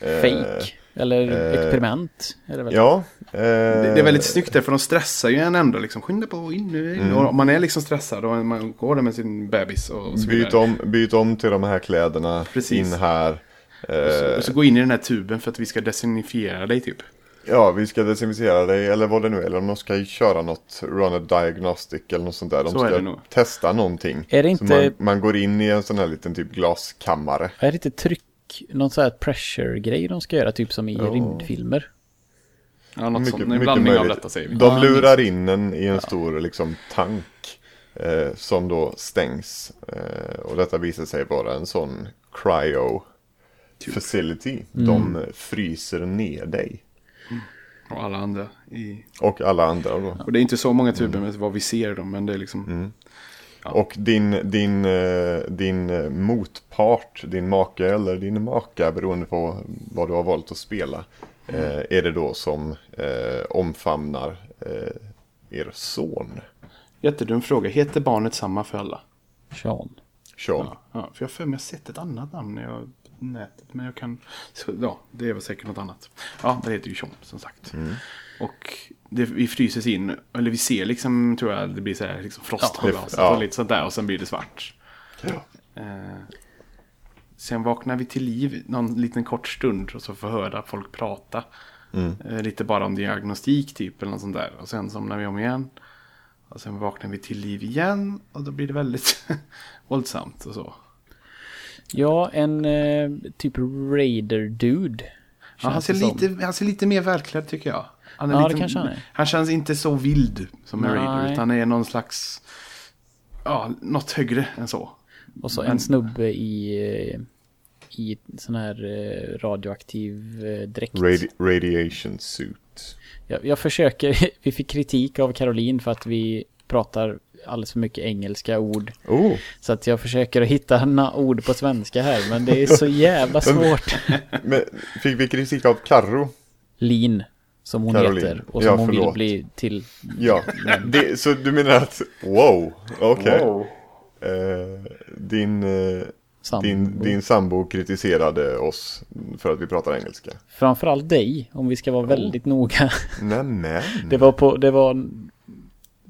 Eh, Fake. Eller eh, experiment. Är det väl? Ja. eh, Det, det är väldigt snyggt där, för de stressar ju en ändå. Liksom, Skynda på, in nu. Mm. Och man är liksom stressad och man går där med sin bebis och så Byt om, byt om till de här kläderna. Precis. In här. Och så, Eh, och så gå in i den här tuben för att vi ska designifiera dig typ. Ja, vi ska desinficera dig eller vad det nu är. Eller om de ska köra något run a diagnostic eller något sånt där. De Så är det ska nog. testa någonting. Är det inte- man, man går in i en sån här liten typ glaskammare. Är det inte tryck, någon sån här pressure-grej de ska göra, typ som i Ja. rymdfilmer? Ja, något Mycket- sånt. En mycket blandning av möjligt. detta säger vi. De Ja, lurar in en i en stor liksom, tank. Eh, som då stängs. Eh, och detta visar sig vara en sån cryo facility. De fryser ner dig. Och alla andra. I... Och alla andra då. Och det är inte så många tuber med vad vi ser dem, men det är liksom... Mm. Ja. Och din, din, eh, din eh, motpart, din make eller din maka beroende på vad du har valt att spela. Eh, är det då som eh, omfamnar eh, er son, Jättedum fråga. Heter barnet samma för alla? Sean. Sean. Ja, ja, för jag har för mig jag sett ett annat namn när jag nätet. Men jag kan... Så, ja, det är väl säkert något annat. Ja, det heter ju Sean som sagt. Och det, vi fryses in. Eller vi ser liksom, tror jag, det blir så här liksom frost på Ja, glaset ja. och lite sånt där. Och sen blir det svart. Eh, sen vaknar vi till liv någon liten kort stund och så får höra folk prata. Eh, lite bara om diagnostik typ eller något sånt där. Och sen somnar vi om igen. Och sen vaknar vi till liv igen och då blir det väldigt våldsamt och så. Ja, en eh, typ Raider-dude. Ja, han, ser det lite, han ser lite mer välklädd tycker jag. Han Ja, det lite, kanske han är. Han känns inte så vild som en Nej. Raider. Utan är någon slags... Ja, något högre än så. Och så Men- en snubbe i, eh, i sån här eh, radioaktiv eh, dräkt. Radi- radiation suit. Jag, jag försöker, vi fick kritik av Caroline för att vi pratar alldeles för mycket engelska ord. Oh, Så att jag försöker att hitta ord på svenska här, men det är så jävla svårt. men fick vi kritik av Karro? Lin, som hon Caroline. heter. Och som Ja, hon vill bli till. Ja, det, så du menar att, wow, okej. Eh, din, eh, Sambo. din, din sambo kritiserade oss för att vi pratar engelska. Framförallt dig, om vi ska vara väldigt noga. Nämen. Det var på, det var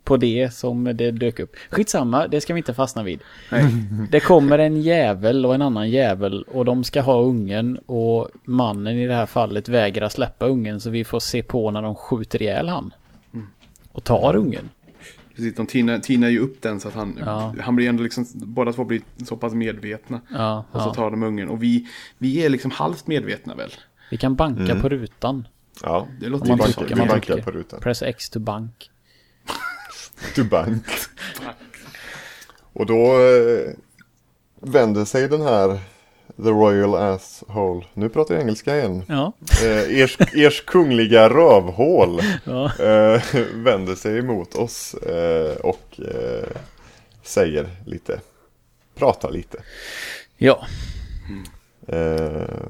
på det som det dök upp. Skitsamma, det ska vi inte fastna vid. Nej. Det kommer en jävel och en annan jävel och de ska ha ungen och mannen i det här fallet vägrar släppa ungen så vi får se på när de skjuter ihjäl han. Och tar ungen. Precis, de tinar, tinar ju upp den så att han, Ja. han blir ändå liksom, båda två blir så pass medvetna. Ja, Och så ja. tar de ungen. Och vi, vi är liksom halvt medvetna väl? Vi kan banka på rutan. Ja, Det låter man ju bankar, man bankar på rutan. Press X to bank. To bank. Och då eh, vänder sig den här The Royal Asshole. Nu pratar jag engelska igen. Ja. Eh, ers, ers kungliga rövhål ja. eh, vänder sig emot oss eh, och eh, säger lite, pratar lite. Ja. Eh,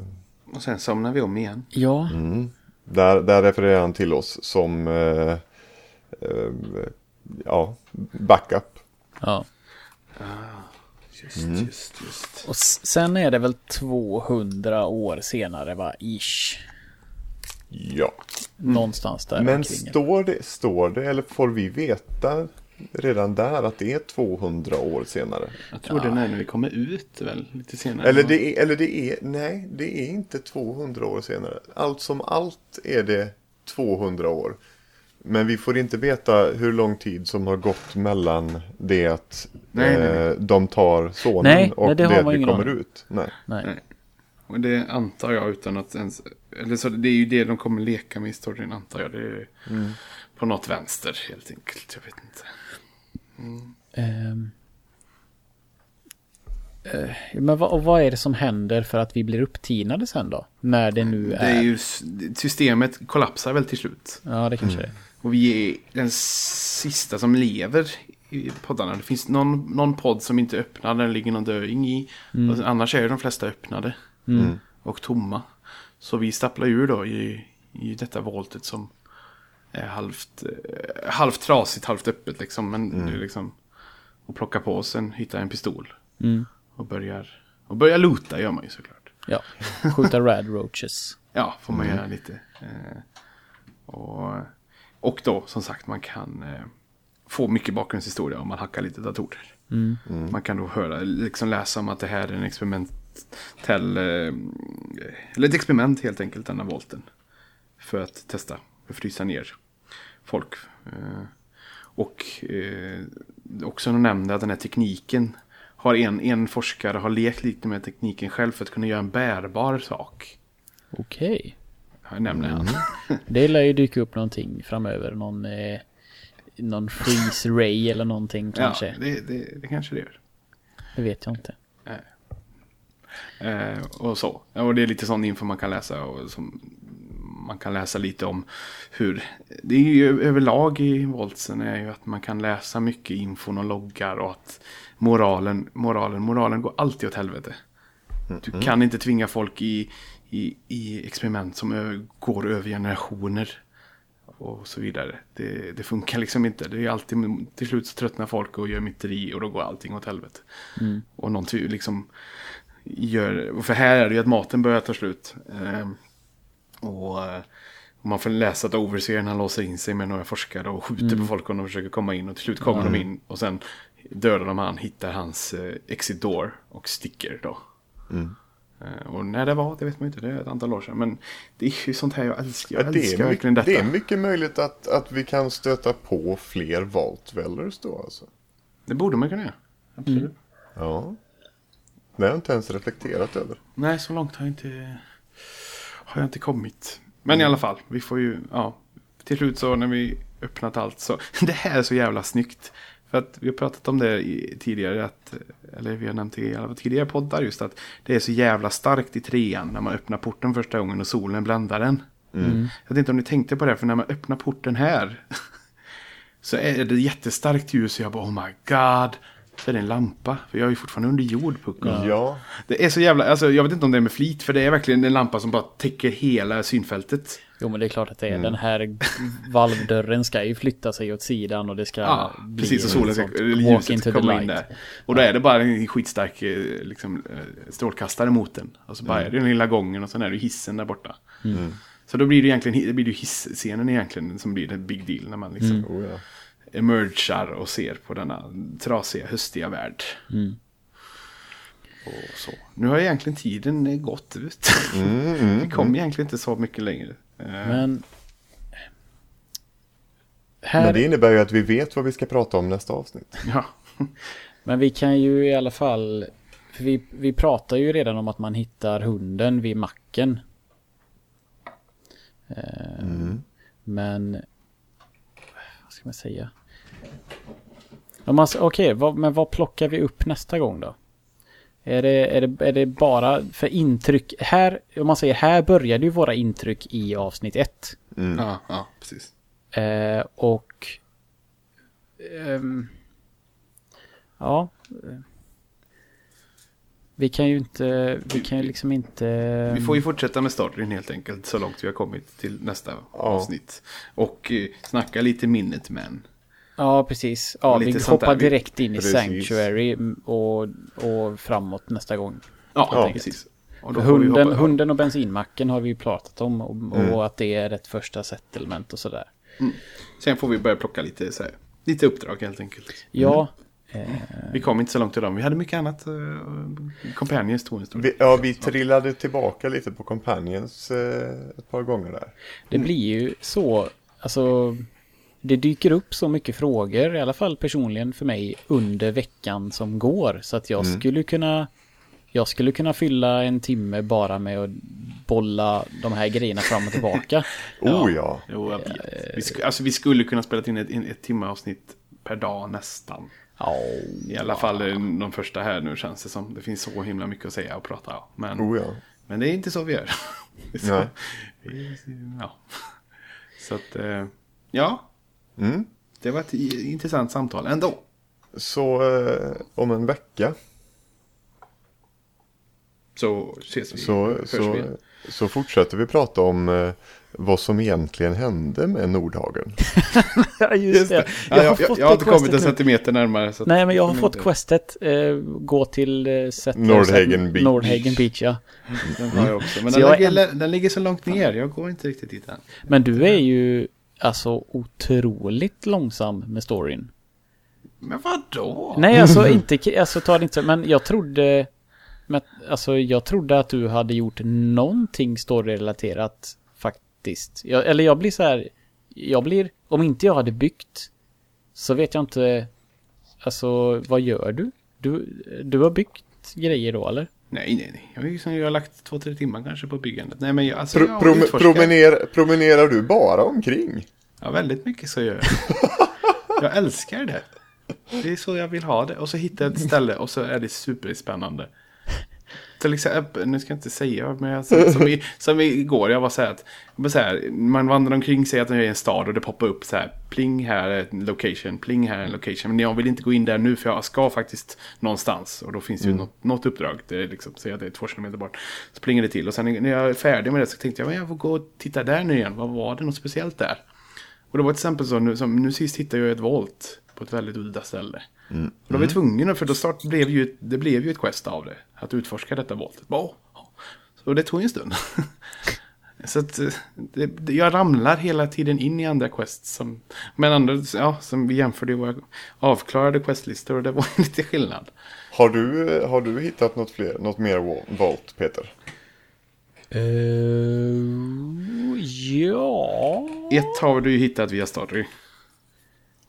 Och sen somnar vi om igen. Ja. mm. där, där refererar han till oss som eh, eh, ja, backup. ja. Just, Mm. just, just. Och sen är det väl 200 år senare va? Ish. Ja. Någonstans där Men står det, står det eller får vi veta redan där att det är 200 år senare? Jag tror det är när vi kommer ut väl, lite senare. Eller det, är, eller det är, nej det är inte 200 år senare. Allt som allt är det 200 år. Men vi får inte veta hur lång tid som har gått mellan det att Nej, nej. eh, de tar sonen Nej, och nej, det det man vi kommer ut. Nej. Nej. Nej. Och det antar jag utan att ens... Eller så det är ju det de kommer leka med i storyn antar jag. Det är Mm. på något vänster helt enkelt. Jag vet inte. Ehm. Eh, men vad, och vad är det som händer för att vi blir upptinade sen då? När det nu Det är... är ju, systemet kollapsar väl till slut. Ja, det kanske Mm. det är. Och vi är den sista som lever i poddarna. Det finns någon, någon podd som inte är öppnad, där det ligger någon döing i. Och annars är ju de flesta öppnade. Mm. Och tomma. Så vi stapplar ur då i, i detta voltet som är halvt, eh, halvt trasigt, halvt öppet liksom. Men det är liksom... Och plocka på oss en, hitta en pistol. Mm. Och börjar, och börjar loota gör man ju såklart. Ja, skjuta rad roaches. Ja, får man göra lite. Eh, och, och då, som sagt, man kan eh, få mycket bakgrundshistoria om man hackar lite datorer. Mm. Man kan då höra, liksom läsa om att det här är en experimentell, eh, eller ett experiment helt enkelt, denna volten. För att testa, att frysa ner folk. Eh, och eh, också nämnde att den här tekniken, har en, en forskare har lekt lite med tekniken själv för att kunna göra en bärbar sak. Okej. Nämner han. Det lär ju dyka upp någonting framöver. Någon, eh, någon freeze ray eller någonting kanske. Ja, det, det, det kanske det gör. Det vet jag inte. Eh, och så. Och det är lite sån info man kan läsa. Och som man kan läsa lite om hur... Det är ju överlag i Voltsen är ju att man kan läsa mycket infon och loggar och att moralen, moralen, moralen går alltid åt helvete. Du kan inte tvinga folk i, i, i experiment som går över generationer. Och så vidare. Det, det funkar liksom inte. Det är alltid, till slut så tröttnar folk och gör myteri och då går allting åt helvete. Och någon liksom gör, för här är det ju att maten börjar ta slut. Ehm, och, eh, och man får läsa att Overseer han låser in sig med några forskare och skjuter på folk om de försöker komma in. Och till slut kommer de in och sen dödar de han, hittar hans eh, exit door och sticker då. Eh, och när det var, det vet man inte, det är ett antal år sedan. Men det är ju sånt här jag älskar. Jag Ja, det, älskar är verkligen mycket, detta. det är mycket möjligt att, att vi kan stöta på fler Vault Dwellers då alltså. Det borde man kunna göra. Absolut. Ja. Det har jag inte ens reflekterat över. Nej, så långt har jag inte, har jag inte kommit. Men i alla fall, vi får ju, ja. Till slut så när vi öppnat allt så, det här är så jävla snyggt. För att vi har pratat om det i, tidigare, att, eller vi har nämnt det i alla tidigare poddar just att det är så jävla starkt i trean när man öppnar porten första gången och solen bländar den. Jag vet inte om ni tänkte på det, för när man öppnar porten här så är det jättestarkt ljus och jag bara oh my god. Så är det en lampa, för jag är ju fortfarande under jord Pucko. Ja. Det är så jävla, alltså jag vet inte om det är med flit, för det är verkligen en lampa som bara täcker hela synfältet. Jo men det är klart att det är. Mm. Den här valvdörren ska ju flytta sig åt sidan och det ska Ja, bli precis, och solen ska, walk ljuset into ska the komma in där. Och då är det bara en skitstark eh, liksom, eh, strålkastare mot den. Och så bara är det den lilla gången och sen är det hissen där borta. Så då blir det egentligen, det blir det hisscenen egentligen som blir en big deal när man liksom Oh, ja. Emergar och ser på denna trasiga, höstiga värld. Och så. Nu har egentligen tiden gått ut. Vi kom egentligen inte så mycket längre. Eh, Men... Här, Men men, det innebär ju att vi vet vad vi ska prata om nästa avsnitt. Ja, vi kan ju i alla fall... Vi, vi pratar ju redan om att man hittar hunden vid macken. Eh, Men... Man säga? S- Okej, vad- men vad plockar vi upp nästa gång då? Är det, är, det, är det bara för intryck? Här, om man säger här började ju våra intryck i avsnitt ett. Mm. Ja, ja, precis. Eh, och... ehm, ja. Vi kan ju inte... Vi kan ju liksom inte... Vi får ju fortsätta med storyn helt enkelt så långt vi har kommit till nästa avsnitt. Och eh, snacka lite Minutemen. Ja, precis. Ja, Och vi där. hoppar direkt in i Precis. Sanctuary mm, och, och framåt nästa gång. Ja, Ja. precis. Och Hunden, hunden och bensinmacken har vi ju pratat om och, och Mm. att det är ett första settlement och sådär. Sen får vi börja plocka lite, så här, lite uppdrag helt enkelt. Ja, eh, Vi kom inte så långt i dem. Vi hade mycket annat. Uh, Companions tog en stund. Vi, ja, vi trillade tillbaka lite på Companions eh, ett par gånger där. det blir ju så, alltså det dyker upp så mycket frågor, i alla fall personligen för mig, under veckan som går. Så att jag skulle kunna jag skulle kunna fylla en timme bara med att bolla de här grejerna fram och tillbaka. Oh ja. Jo. Vi, sk- alltså, vi skulle kunna spela in ett, ett timme avsnitt per dag nästan. Ja, I alla fall eh, de första här nu känns det som. Det finns så himla mycket att säga och prata om. Men, Oh ja. men det är inte så vi gör. Så, vi- ja. Så att, eh, ja. Mm. Det var ett intressant samtal ändå. Så eh, om en vecka Så ses vi. så, vi så, igen. så fortsätter vi prata om eh, vad som egentligen hände med Nordhagen. Ja, just det. Ja, jag, jag, fått jag har inte kommit en centimeter närmare. Nej, men jag har fått inte- questet. Eh, gå till eh, Nordhagen Beach. Nordhagen Beach, ja. Den har jag också. Men den, jag ligger, den ligger så långt ner. Jag går inte riktigt dit än. Men du är ju alltså otroligt långsam med storyn. Men vadå? Nej, alltså inte, alltså ta det inte men jag trodde, men, alltså jag trodde att du hade gjort någonting storyrelaterat faktiskt. Jag, eller jag blir så här, jag blir, om inte jag hade byggt, så vet jag inte, alltså vad gör du? Du, du har byggt grejer då eller? Nej, nej, nej. Jag har, ju- jag har lagt två, tre timmar kanske på byggandet. Nej, men jag, alltså, Pro, jag prom, promener, promenerar du bara omkring? Ja, väldigt mycket så gör jag. jag älskar det. Det är så jag vill ha det. Och så hittar jag ett ställe och så är det superspännande. Till exempel, nu ska jag inte säga, men jag, som, i, som igår, jag var så här att var så här, man vandrar omkring, säger att man är i en stad och det poppar upp så här, pling här är en location, pling här är en location. Men jag vill inte gå in där nu för jag ska faktiskt någonstans. Och då finns det ju något, något uppdrag, det är liksom, säg att det är två kilometer bort. Så plingar det till och sen när jag är färdig med det så tänkte jag, men jag får gå och titta där nu igen, vad var det något speciellt där? Och det var till exempel så, nu, som, nu sist hittade jag ett volt på ett väldigt udda ställe. Och då var vi tvungna, för då start, blev ju, det blev ju ett quest av det. Att utforska detta. Bara, åh. Så det tog en stund. så att eh, det, det, jag ramlar hela tiden in i andra quests. Som, men andra, ja, som vi jämförde våra avklarade questlistor och det var lite skillnad. Har du, har du hittat något, fler, något mer Volt, Peter? Uh, ja. Ett har du ju hittat via story.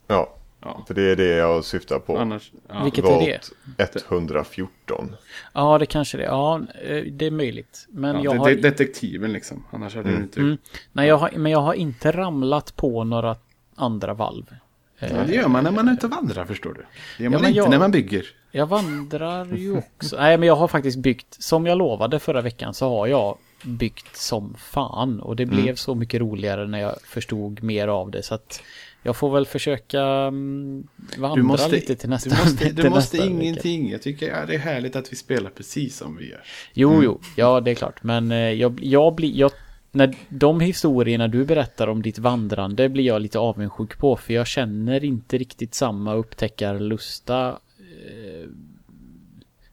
Ja, Ja, för det är det jag syftar på. annars... Ja. Vilket är det? Volt 114. Ja, det kanske det är. Ja, eh, det är möjligt. Men Ja, jag det, har... det, detektiven liksom. Annars hade du inte... Mm. Nej, jag har, men jag har inte ramlat på några andra valv. Ja, det gör man när man är ute och vandrar förstår du. Det gör man inte jag- när man bygger. Jag vandrar ju också. Nej, men jag har faktiskt byggt, som jag lovade förra veckan, så har jag byggt som fan. Och det Mm. blev så mycket roligare när jag förstod mer av det. Så att jag får väl försöka mm, vandra Du måste, lite till nästa du måste, du måste nästa vecka. ingenting. Jag tycker ja, det är härligt att vi spelar precis som vi gör. Jo, jo, ja det är klart. Men eh, jag, jag blir, jag, när de historierna du berättar om ditt vandrande blir jag lite avundsjuk på. För jag känner inte riktigt samma upptäckarlusta. eh,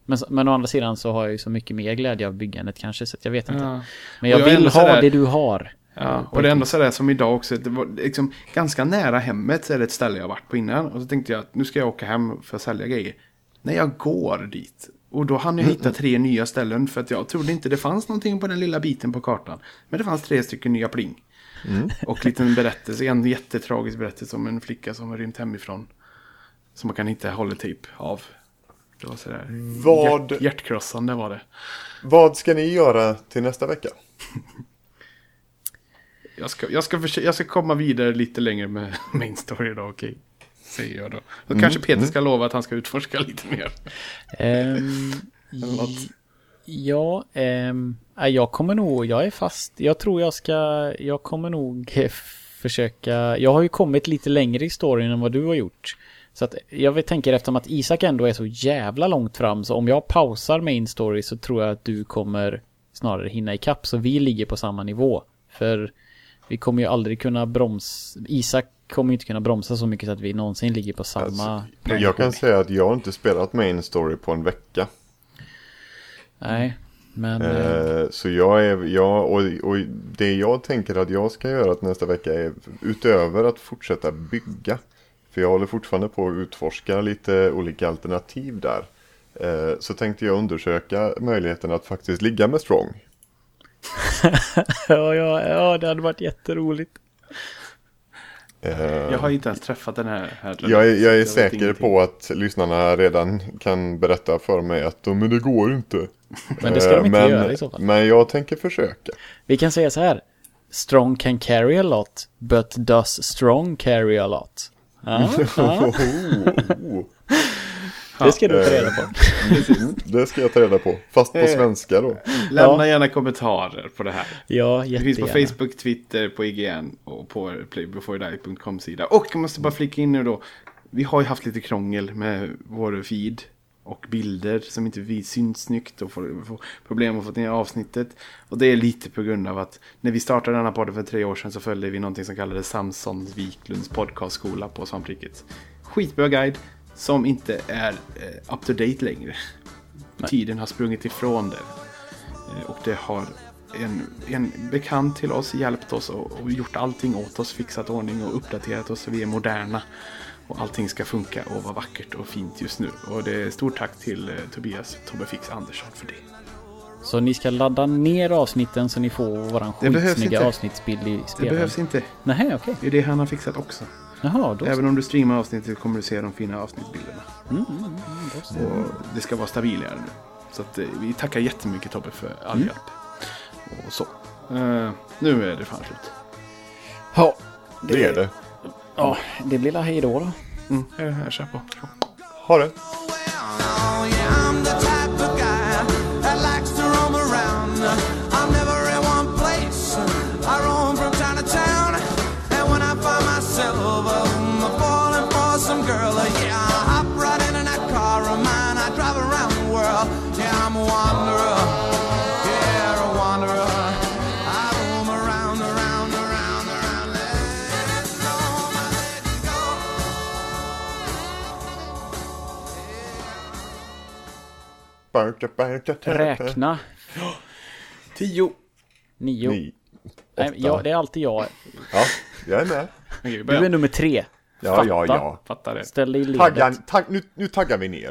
Men, men å andra sidan så har jag ju så mycket mer glädje av byggandet kanske, så jag vet inte. Ja. Men jag jag vill ha sådär- det du har. Ja, och det ändå sådär som idag också. Det var liksom ganska nära hemmet så är det ett ställe jag varit på innan. Och så tänkte jag att nu ska jag åka hem för att sälja grejer. När jag går dit. Och då hann jag hitta tre nya ställen. För att jag trodde inte det fanns någonting på den lilla biten på kartan. Men det fanns tre stycken nya pling. Och liten berättelse. En jättetragisk berättelse om en flicka som har rymt hemifrån. Som man kan hitta holotape av. Det var sådär. Vad- Hjärt, hjärtkrossande var det. Vad ska ni göra till nästa vecka? Jag ska, jag, ska försöka, jag ska komma vidare lite längre med main story idag, okej? Säger jag då. Då kanske Peter ska lova att han ska utforska lite mer. Eller något. Ja, nej, jag kommer nog, jag är fast. Jag tror jag ska, jag kommer nog försöka, jag har ju kommit lite längre i storyn än vad du har gjort. Så att jag tänker eftersom att Isak ändå är så jävla långt fram så om jag pausar main story så tror jag att du kommer snarare hinna ikapp så vi ligger på samma nivå. För vi kommer ju aldrig kunna bromsa, Isak kommer ju inte kunna bromsa så mycket så att vi någonsin ligger på samma Alltså, jag kan säga att jag har inte spelat main story på en vecka. Nej, men... eh, Eh, så jag är, jag, och, och det jag tänker att jag ska göra nästa vecka är utöver att fortsätta bygga. För jag håller fortfarande på att utforska lite olika alternativ där. Eh, så tänkte jag undersöka möjligheten att faktiskt ligga med Strong. ja, ja, ja, det hade varit jätteroligt. Eh, Jag har inte ens träffat den här herren. jag är, jag är säker på att lyssnarna redan kan berätta för mig att men det går inte. Men det ska de Eh, inte men, göra i så fall. Men jag tänker försöka. Vi kan säga så här. Strong can carry a lot, but does strong carry a lot? Ja, ja, Oh, det ska du ta reda på. det ska jag ta reda på. Fast på Eh. svenska då. Lämna gärna kommentarer på det här. Ja, Det finns på jättegärna. Facebook, Twitter, på IGN och på playbeforedie.com sida. Och jag måste bara flika in nu då. Vi har ju haft lite krångel med vår feed och bilder som inte vi syns snyggt och får, får problem att få ner avsnittet. Och det är lite på grund av att när vi startade denna podden för tre år sedan så följde vi någonting som kallades Samson Wiklunds podcastskola på Svampriket. Skitbra guide som inte är eh, up to date längre. Tiden har sprungit ifrån det. Eh, Och det har en, en bekant till oss hjälpt oss och, och gjort allting åt oss, fixat ordning och uppdaterat oss så vi är moderna. Och allting ska funka och vara vackert och fint just nu. Och det är stort tack till eh, Tobias Tobbefix Andersson för det. Så ni ska ladda ner avsnitten så ni får våran Det skitsnygga avsnittsbild i Det spelen. behövs inte. Nej, okej. Det är det han har fixat också. Jaha, då Även om du streamar avsnittet kommer du se de fina avsnittsbilderna. Mm, mm, mm, så. Och det ska vara stabilare nu. Så att, eh, vi tackar jättemycket Tobbe för all Mm. hjälp. Och så. Eh, nu är det fan slut. Ja, Det är det. ja, det blir la hej då då. Mm, jag, jag kör på. Ha det. Räkna. Tio. Nio. Ni. Nej, ja, det är alltid jag. Ja, jag är med. Okej, vi Du är börjar. nummer tre. Ja, Fatta. ja, ja. Fattar det. Ställ dig i Tagga, ledet. tagg, nu, nu taggar vi ner.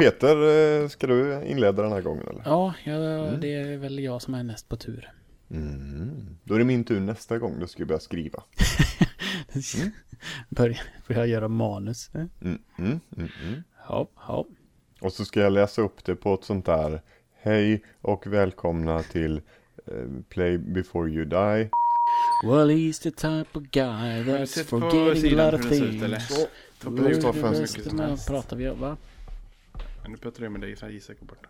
Peter, eh, ska du inleda den här gången eller? Ja, ja, det är väl jag som är näst på tur. Mm. Då är det min tur nästa gång, då ska jag börja skriva. Börja, börja göra manus. Mm, mm, mm, mm. Ja, ja. Och så ska jag läsa upp det på ett sånt där Hej och välkomna till eh, Play before you die. Well, he's the type of guy du that's forgetting a lot of ut, things. du för Vad mycket som helst. pratar vi om, va? Men nu pratar jag med dig så här Isak är borta.